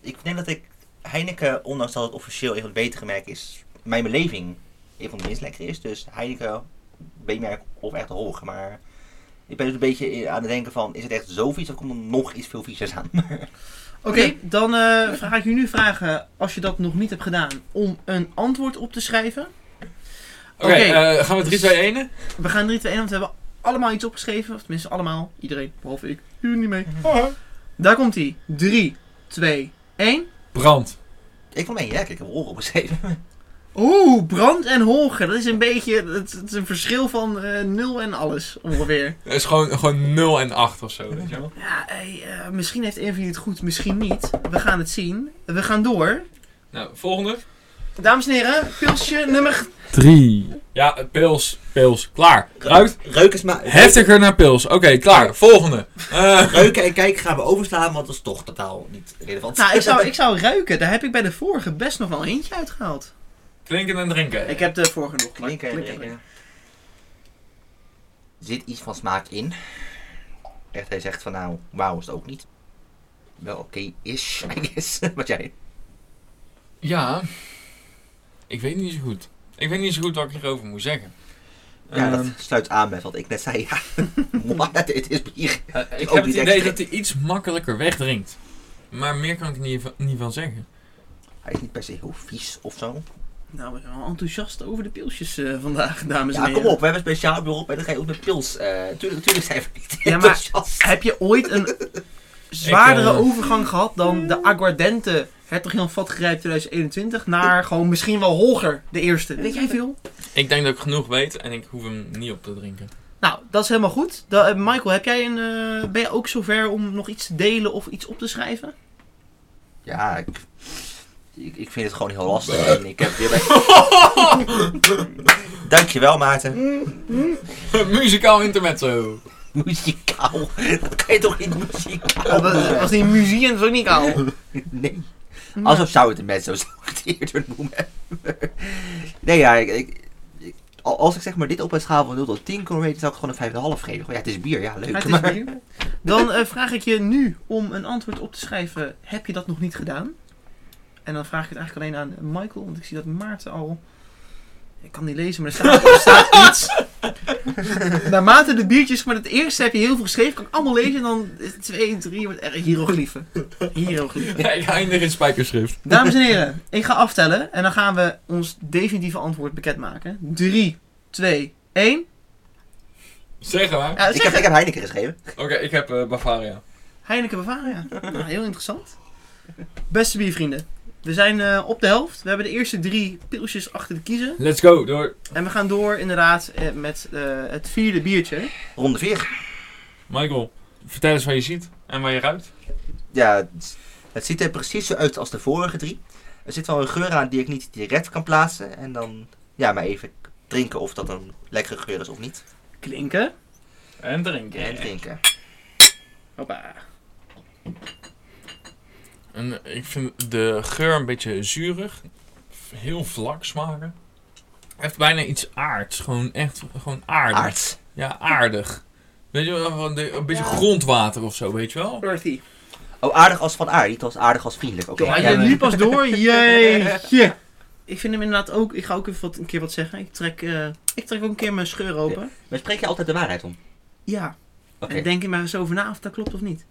Ik denk dat ik Heineken, ondanks dat het officieel een van de betere merken is, mijn beleving een van de minst lekker is. Dus Heineken, B-merk of echt hoog. Maar ik ben dus een beetje aan het denken van, is het echt zo vies of komt er nog iets veel viesers aan? Oké, dan eh, ga ik je nu vragen, als je dat nog niet hebt gedaan, om een antwoord op te schrijven. Oké, Oké. eh, gaan we 3, 2, 1? We gaan 3, 2, 1, want we hebben allemaal iets opgeschreven. Of tenminste allemaal, iedereen, behalve ik. Jullie niet mee. Daar komt hij. 3, 2, 1. Brand. ik vond mee, ja, ik heb horen opgeschreven. Oeh, brand en Holger. Dat is een beetje, het, het is een verschil van eh 0 en alles, ongeveer. Het is gewoon, gewoon 0 en 8 of zo, weet je wel. Ja, hey, eh, misschien heeft een van jullie het goed, misschien niet. We gaan het zien. We gaan door. Nou, volgende. Dames en heren, pilsje nummer... Drie. Ja, pils. Pils. Klaar. Ruikt Reuken, sma- heftiger naar pils. Oké, klaar. Volgende. Eh, Reuken en kijken gaan we overslaan, want dat is toch totaal niet relevant. Nou, ik zou, ik zou ruiken. Daar heb ik bij de vorige best nog wel eentje uitgehaald. klinken en drinken. Ik heb de vorige nog. maar Klinken en drinken. Zit iets van smaak in? Echt, hij zegt van nou, wauw is het ook niet. Wel oké is, I guess. Wat jij? Ja. Ik weet niet zo goed. Ik weet niet zo goed wat ik hierover moet zeggen. Ja, dat Ehm, sluit aan met wat ik net zei. Ja, maar dit is bier. eh, ik ook heb het niet idee extra. dat hij iets makkelijker wegdrinkt. Maar meer kan ik er niet, van- niet van zeggen. Hij is niet per se heel vies of zo. Nou, we zijn wel enthousiast over de pilsjes eh, vandaag, dames en Ja, heren. kom op, we hebben een speciaal bureau op en dan ga je ook met pils. eh tuurlijk, tuurlijk zijn we niet Ja, maar- enthousiast. Heb je ooit een zwaardere Ik, overgang gehad dan de Aguardente Hertog Jan Vatgrijp 2021 naar gewoon misschien wel Holger, de eerste? Weet jij veel? Ik denk dat ik genoeg weet en ik hoef hem niet op te drinken. Nou, dat is helemaal goed. Da- eh, Michael, heb jij een, eh, ben je ook zover om nog iets te delen of iets op te schrijven? Ja, ik, ik, ik vind het gewoon heel lastig. En ik heb weer bij... Dankjewel, Maarten. Muzikaal intermezzo. Muzikaal. Dat kan je toch niet muzikaal Dat was- die muziek en zo niet al. Nee. Alsof zou het een met zo eerder noemen. nee, ja, ik, ik, ik- al- als ik zeg maar dit op een schaal van 0 tot 10 kon raten, zou ik het gewoon een 5,5 geven. Ja, het is bier, ja, leuk. Ja, maar... bier. Dan eh, vraag ik je nu om een antwoord op te schrijven. Heb je dat nog niet gedaan? En dan vraag ik het eigenlijk alleen aan Michael, want ik zie dat Maarten al. Ik kan niet lezen, maar er staat, er staat iets. Naarmate de biertjes, maar het eerste heb je heel veel geschreven, kan ik allemaal lezen. En dan is het 2 en 3 wordt er hieroglyphen. Hieroglyphen. Ja, ik eindig in spijkerschrift. Dames en heren, ik ga aftellen en dan gaan we ons definitieve antwoord bekendmaken. 3, 2, 1. Zeg maar. Ja, Ik heb, ik heb Heineken geschreven. Oké, ik heb eh, Bavaria. Heineken Bavaria. Nou, heel interessant. Beste biervrienden, we zijn eh, op de helft. We hebben de eerste drie pilsjes achter de kiezen. Let's go, door. En we gaan door inderdaad eh, met eh, het vierde biertje. Ronde 4. Michael, vertel eens wat je ziet en waar je ruikt. Ja, het, het ziet er precies zo uit als de vorige drie. Er zit wel een geur aan die ik niet direct kan plaatsen. En dan, ja, maar even drinken of dat een lekkere geur is of niet. Klinken. En drinken. En drinken. Hoppa. En ik vind de geur een beetje zuurig. Heel vlak smaken. Heeft bijna iets aards. Gewoon echt gewoon aardig. Aard. Ja, aardig. Weet je wel, van de- een beetje Ja. grondwater of zo, weet je wel? Earthy. Oh, aardig als van aard, niet als aardig als vriendelijk. Oké. Ja, je nu pas door. Jeetje. Ik vind hem inderdaad ook. Ik ga ook even wat, een keer wat zeggen. Ik trek, eh, ik trek ook een keer mijn scheur open. Maar spreek je altijd de waarheid om? Ja. Oké. En denk er maar eens over na of dat klopt of niet.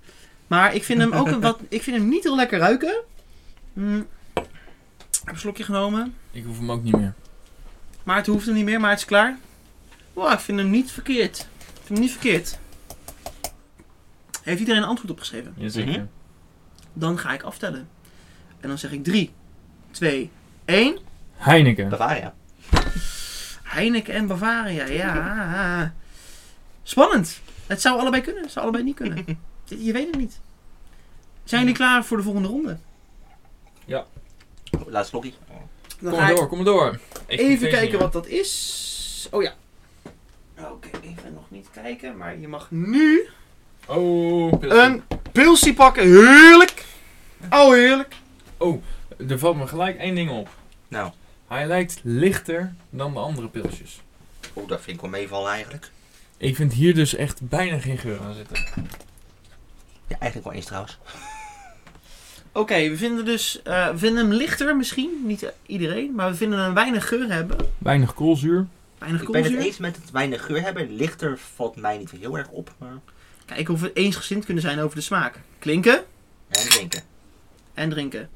Maar ik vind hem ook een wat. Ik vind hem niet heel lekker ruiken. Mm. Ik heb een slokje genomen. Ik hoef hem ook niet meer. Maar het hoeft hem niet meer, maar het is klaar. Wow, ik vind hem niet verkeerd. Ik vind hem niet verkeerd. Heeft iedereen een antwoord opgeschreven? Jazeker. Mhm. Dan ga ik aftellen. En dan zeg ik 3, 2, 1. Heineken. Bavaria. Heineken en Bavaria, ja. Spannend. Het zou allebei kunnen, het zou allebei niet kunnen. Je weet het niet. Zijn jullie klaar voor de volgende ronde? Oh, Laatste. Dan Kom ga maar ik door, kom maar door. Ik even kijken wat dat is. Oh ja. Oké, even nog niet kijken, maar je mag nu. Oh, pilsje. een pilsie pakken. Heerlijk. Oh, heerlijk. Er valt me gelijk één ding op. Nou, Hij lijkt lichter dan de andere pilsjes. oh, dat vind ik wel meevallen eigenlijk. Ik vind hier dus echt bijna geen geur aan zitten. Ja, eigenlijk wel eens trouwens. Oké, we vinden dus, eh, we vinden hem lichter misschien, niet iedereen, maar we vinden hem weinig geur hebben. Weinig koolzuur. Weinig Ik ben het koolzuur. eens met het weinig geur hebben. Lichter valt mij niet heel erg op. Maar... Kijken of we eensgezind kunnen zijn over de smaak. Klinken En drinken. en drinken.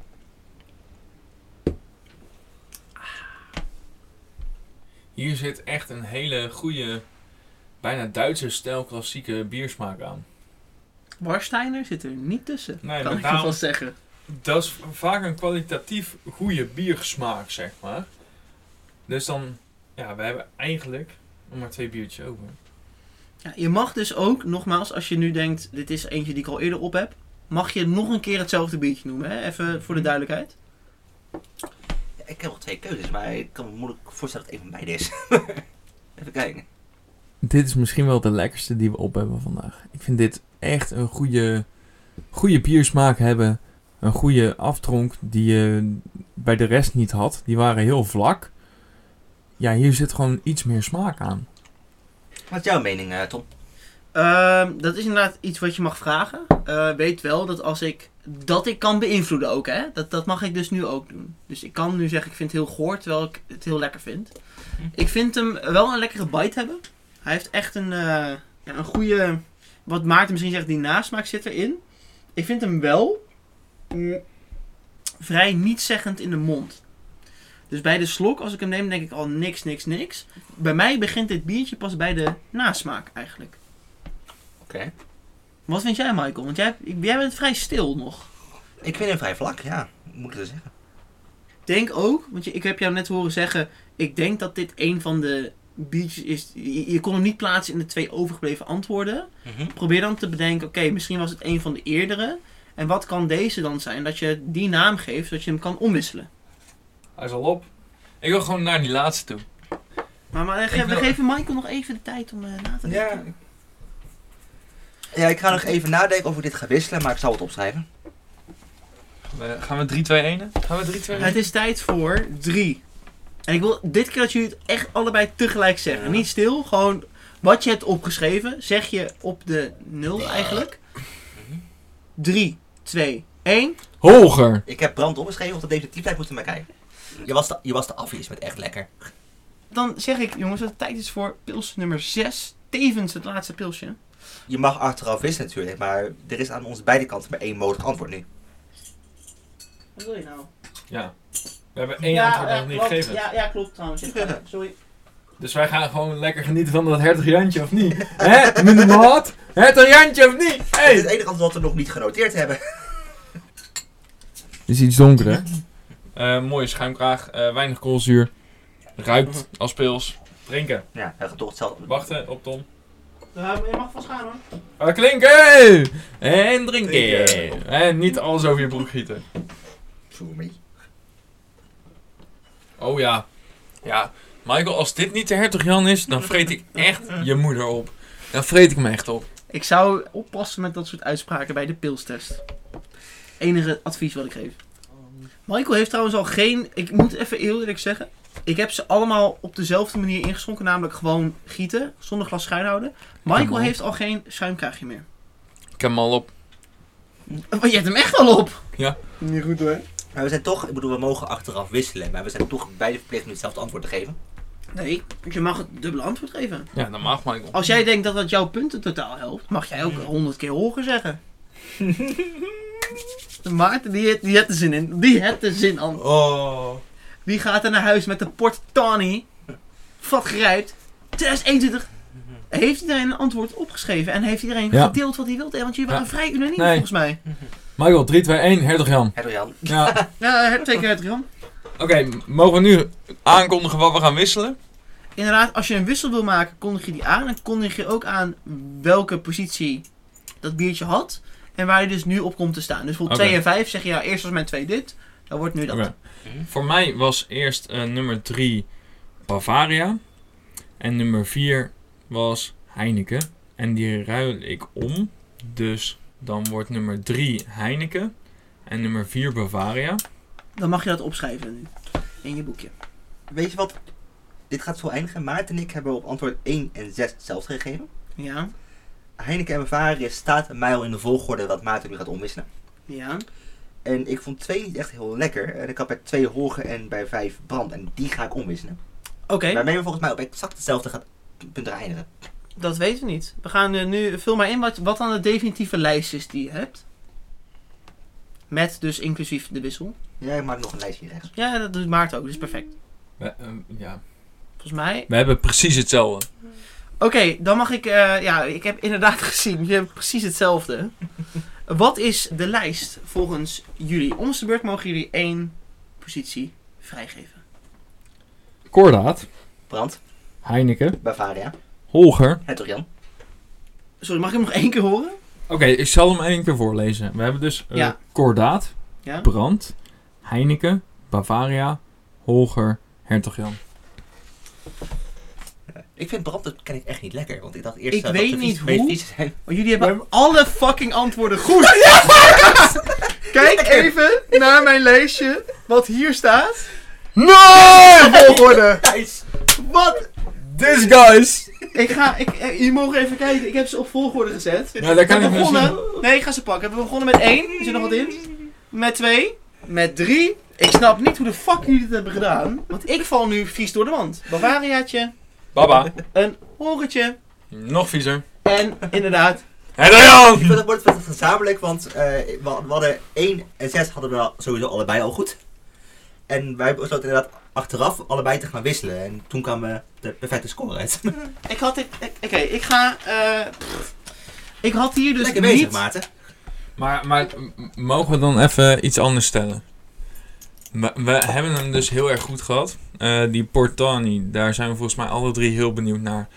Hier zit echt een hele goede, bijna Duitse stijl klassieke biersmaak aan. Warsteiner zit er niet tussen, Nee, kan ik daarom- wel zeggen. Dat is vaak een kwalitatief goede biersmaak, zeg maar. Dus dan, ja, we hebben eigenlijk nog maar twee biertjes over. Ja, je mag dus ook, nogmaals, als je nu denkt, dit is eentje die ik al eerder op heb, mag je nog een keer hetzelfde biertje noemen, hè? even voor de duidelijkheid. Ik heb nog twee keuzes, maar ik kan me moeilijk voorstellen dat het een van beide is. Even kijken. Dit is misschien wel de lekkerste die we op hebben vandaag. Ik vind dit echt een goede, goede biersmaak hebben. Een goede aftronk die je bij de rest niet had. Die waren heel vlak. Ja, hier zit gewoon iets meer smaak aan. Wat is jouw mening, eh, Tom? Ehm, dat is inderdaad iets wat je mag vragen. Eh, weet wel dat als ik dat ik kan beïnvloeden ook, hè. Dat, dat mag ik dus nu ook doen. Dus ik kan nu zeggen, ik vind het heel goor, terwijl ik het heel lekker vind. Ik vind hem wel een lekkere bite hebben. Hij heeft echt een, eh, ja, een goede, wat Maarten misschien zegt, die nasmaak zit erin. Ik vind hem wel mm, vrij nietszeggend in de mond. Dus bij de slok, als ik hem neem, denk ik al niks, niks, niks. Bij mij begint dit biertje pas bij de nasmaak eigenlijk. Oké. Wat vind jij, Michael? Want jij, jij bent vrij stil nog. Ik vind hem vrij vlak, ja. Moet ik dat zeggen? Denk ook, want je, ik heb jou net horen zeggen, ik denk dat dit een van de is. Je, je kon hem niet plaatsen in de twee overgebleven antwoorden. Mhm. Probeer dan te bedenken, oké, misschien was het een van de eerdere. En wat kan deze dan zijn? Dat je die naam geeft, zodat je hem kan omwisselen. Hij is al op. Ik wil gewoon naar die laatste toe. Maar, maar ge- we wil- geven Michael nog even de tijd om eh, na te Ja. denken. Ja, ik ga nog even nadenken of ik dit ga wisselen, maar ik zal het opschrijven. We- Gaan we 3, 2, 1? Gaan we 3, 2, 1? Het is tijd voor drie. En ik wil dit keer dat jullie het echt allebei tegelijk zeggen. Ja. Niet stil, gewoon wat je hebt opgeschreven, zeg je op de nul eigenlijk. 3, 2, 1. Hoger! Ik heb brand opgeschreven, op de definitiefheid moeten we maar kijken. Je was de, je was de afjes met echt lekker. Dan zeg ik, jongens, dat het tijd is voor pils nummer 6. Tevens het laatste pilsje. Je mag achteraf wisselen natuurlijk, maar er is aan onze beide kanten maar één mogelijk antwoord nu. Wat wil je nou? Ja. We hebben één antwoord nog niet klopt. gegeven. Ja, ja, klopt trouwens. Ja, Sorry. Dus wij gaan gewoon lekker genieten van dat hertog Jantje, of niet? Hè, meneer Maat? Hertog Jantje, of niet? Het is Hey! het enige antwoord wat we nog niet genoteerd hebben. Het is iets donkerder. Eh mooie schuimkraag, eh, weinig koolzuur. Ruikt als pils. Drinken. Ja, hij gaat toch hetzelfde. Wachten op Tom. Ja, je mag vast gaan hoor. Ah, klinken! En drinken. Drinken. En niet alles over je broek gieten. Sorry. Oh ja. Ja, Michael, als dit niet de hertog Jan is, dan vreet ik echt je moeder op. Dan vreet ik me echt op. Ik zou oppassen met dat soort uitspraken bij de pilstest. Enige advies wat ik geef. Michael heeft trouwens al geen. Ik moet even eerlijk zeggen. Ik heb ze allemaal op dezelfde manier ingeschonken, namelijk gewoon gieten, zonder glas schuin houden. Michael heeft al geen schuimkraagje meer. Ik heb hem al op. Oh, je hebt hem echt al op! Ja. Niet goed hoor. Maar we zijn toch, ik bedoel, we mogen achteraf wisselen, maar we zijn toch beide verplicht nu hetzelfde antwoord te geven. Nee, je mag het dubbele antwoord geven. Ja, dat mag Michael. Als jij denkt dat dat jouw punten totaal helpt, mag jij ook honderd keer hoger zeggen. Maarten, die, heeft- die heeft er zin in. Die heeft er zin aan. Oh. Wie gaat er naar huis met de Port Tawny? Vat grijpt. 2021. Heeft iedereen een antwoord opgeschreven en heeft iedereen Ja. gedeeld wat hij wilde? Want jullie Ja. waren vrij unaniem Nee. volgens mij. Michael, 3, 2, 1, hertog Jan. Hertog Jan. Ja. Ja, twee keer het Jan. Oké, mogen we nu aankondigen wat we gaan wisselen? Inderdaad, als je een wissel wil maken, kondig je die aan. En kondig je ook aan welke positie dat biertje had. En waar je dus nu op komt te staan. Dus Oké. 2 en 5 zeg je, ja, eerst was mijn 2 dit. Dan wordt nu dat. Oké. Voor mij was eerst eh, nummer 3 Bavaria. En nummer 4 was Heineken. En die ruil ik om. Dus dan wordt nummer 3 Heineken. En nummer 4 Bavaria. Dan mag je dat opschrijven nu. In je boekje. Weet je wat? Dit gaat zo eindigen. Maarten en ik hebben op antwoord 1 en 6 hetzelfde gegeven. Ja. Heineken en Bavaria staat mij al in de volgorde wat Maarten nu gaat omwisselen. Ja. En ik vond 2 niet echt heel lekker. En ik had bij 2 hoger en bij 5 brand. En die ga ik omwisselen. Oké, Waarmee we volgens mij op exact hetzelfde gaat punten eindigen. Dat weten we niet. We gaan eh, nu, vul maar in wat, wat dan de definitieve lijst is die je hebt. Met dus inclusief de wissel. Ja, ik maak nog een lijstje rechts. Ja, dat doet Maarten ook, dus perfect. We, eh, ja. Volgens mij. we hebben precies hetzelfde. Oké, dan mag ik. eh, ja, ik heb inderdaad gezien. Je hebt precies hetzelfde. Wat is de lijst volgens jullie? Om de beurt mogen jullie één positie vrijgeven. Kordaat, Brand, Heineken, Bavaria, Holger. Hertog Jan. Sorry, mag ik hem nog één keer horen? Oké, ik zal hem één keer voorlezen. We hebben dus eh Ja. Kordaat, Ja. Brand, Heineken, Bavaria, Holger Hertog Jan. Ik vind brand, dat ken ik echt niet lekker. Want ik dacht eerst Ik zou weet niet vies- hoe. zijn. Jullie hebben alle fucking antwoorden goed. Kijk even naar mijn lijstje wat hier staat. Nee! Volgorde. Nice. Wat? This guys! Ik ga, ik, eh, jullie mogen even kijken. Ik heb ze op volgorde gezet. Ja, daar kan we ik begonnen. Nee, ik ga ze pakken. We begonnen met één. Er zit nog wat in. Met twee. Met drie. Ik snap niet hoe de fuck jullie dit hebben gedaan. Want ik val nu vies door de wand. Bavariaatje. Baba. Een horentje. Nog viezer. En inderdaad. Jan! vind het wordt het gezamenlijk, want eh, we, we hadden 1 en 6 hadden we sowieso allebei al goed. En wij besloten inderdaad achteraf allebei te gaan wisselen. En toen kwam eh, de perfecte score uit. Ik had dit. ik- Oké, ik ga. eh, ik had hier dus Lekker bezig, niet. Maarten. Maar, maar mogen we dan even iets anders stellen? We, we hebben hem dus heel erg goed gehad. Eh, die Portani, daar zijn we volgens mij alle drie heel benieuwd naar.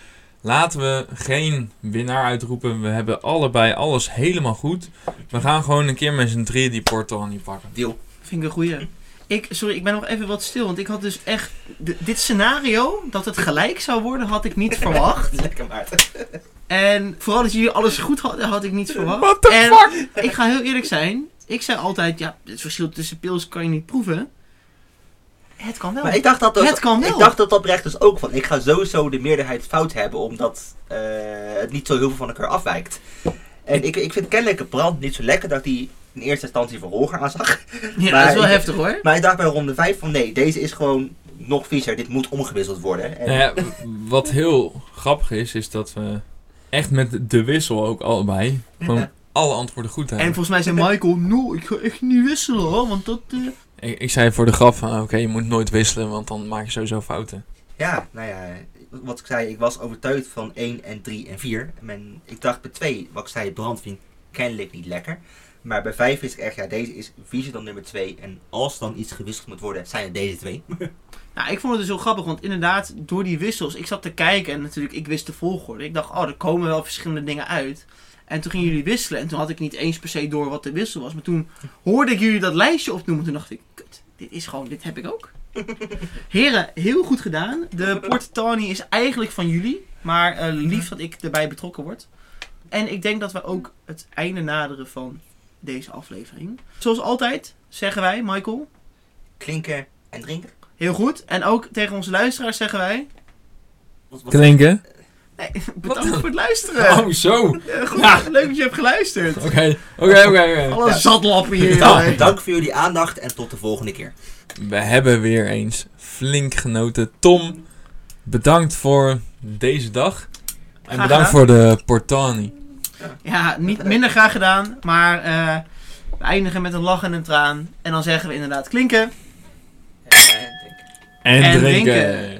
Laten we geen winnaar uitroepen. We hebben allebei alles helemaal goed. We gaan gewoon een keer met z'n drieën die Portani pakken. Deal. Vind ik een goeie. Ik, sorry, ik ben nog even wat stil. Want ik had dus echt. dit scenario, dat het gelijk zou worden, had ik niet verwacht. Lekker Maarten. En vooral dat jullie alles goed hadden, had ik niet verwacht. What the en fuck? ik ga heel eerlijk zijn. Ik zei altijd, ja, het verschil tussen pils kan je niet proeven. Het kan wel. Maar ik dacht dat dus, Het kan wel. Ik dacht dat oprecht dus ook van. Ik ga sowieso de meerderheid fout hebben, omdat eh, het niet zo heel veel van elkaar afwijkt. En ik, ik vind kennelijk brand niet zo lekker dat die in eerste instantie voor Holger aanzag. ja, maar dat is wel heftig hoor. Maar ik dacht bij ronde 5 van nee, deze is gewoon nog viezer. Dit moet omgewisseld worden. En, Nou ja, wat heel grappig is, is dat we echt met de wissel ook allebei gewoon alle antwoorden goed En hebben. volgens mij zei Michael, no, ik ga echt niet wisselen hoor, want dat... eh, Ik, ik zei voor de grap van, oké, je moet nooit wisselen, want dan maak je sowieso fouten. Ja, nou ja, wat ik zei, ik was overtuigd van 1 en 3 en 4. En ik dacht bij 2, wat ik zei, brand vind kennelijk niet lekker. Maar bij 5 is ik echt, ja, deze is viezer dan nummer 2. En als dan iets gewisseld moet worden, zijn het deze twee. Nou, ik vond het dus heel grappig, want inderdaad, door die wissels, ik zat te kijken en natuurlijk, ik wist de volgorde. Ik dacht, oh, er komen wel verschillende dingen uit. En toen gingen jullie wisselen en toen had ik niet eens per se door wat de wissel was. Maar toen hoorde ik jullie dat lijstje opnoemen, toen dacht ik, kut, dit is gewoon, dit heb ik ook. Heren, heel goed gedaan. De Port Tawny is eigenlijk van jullie, maar eh, lief dat ik erbij betrokken word. En ik denk dat we ook het einde naderen van deze aflevering. Zoals altijd zeggen wij, Michael, Klinken en drinken. Heel goed. En ook tegen onze luisteraars zeggen wij... Wat, wat- Klinken? Nee, bedankt voor het luisteren. Oh, zo. Eh, goed, Ja. Leuk dat je hebt geluisterd. oké, oké. oké. Alle Ja. zatlappen hier. Dank, voor jullie aandacht en tot de volgende keer. We hebben weer eens flink genoten. Tom, bedankt voor deze dag. En Graag bedankt gedaan. voor de Portani. Ja, niet minder graag gedaan. Maar eh, we eindigen met een lach en een traan. En dan zeggen we inderdaad klinken. En drinken. En, En drinken. drinken.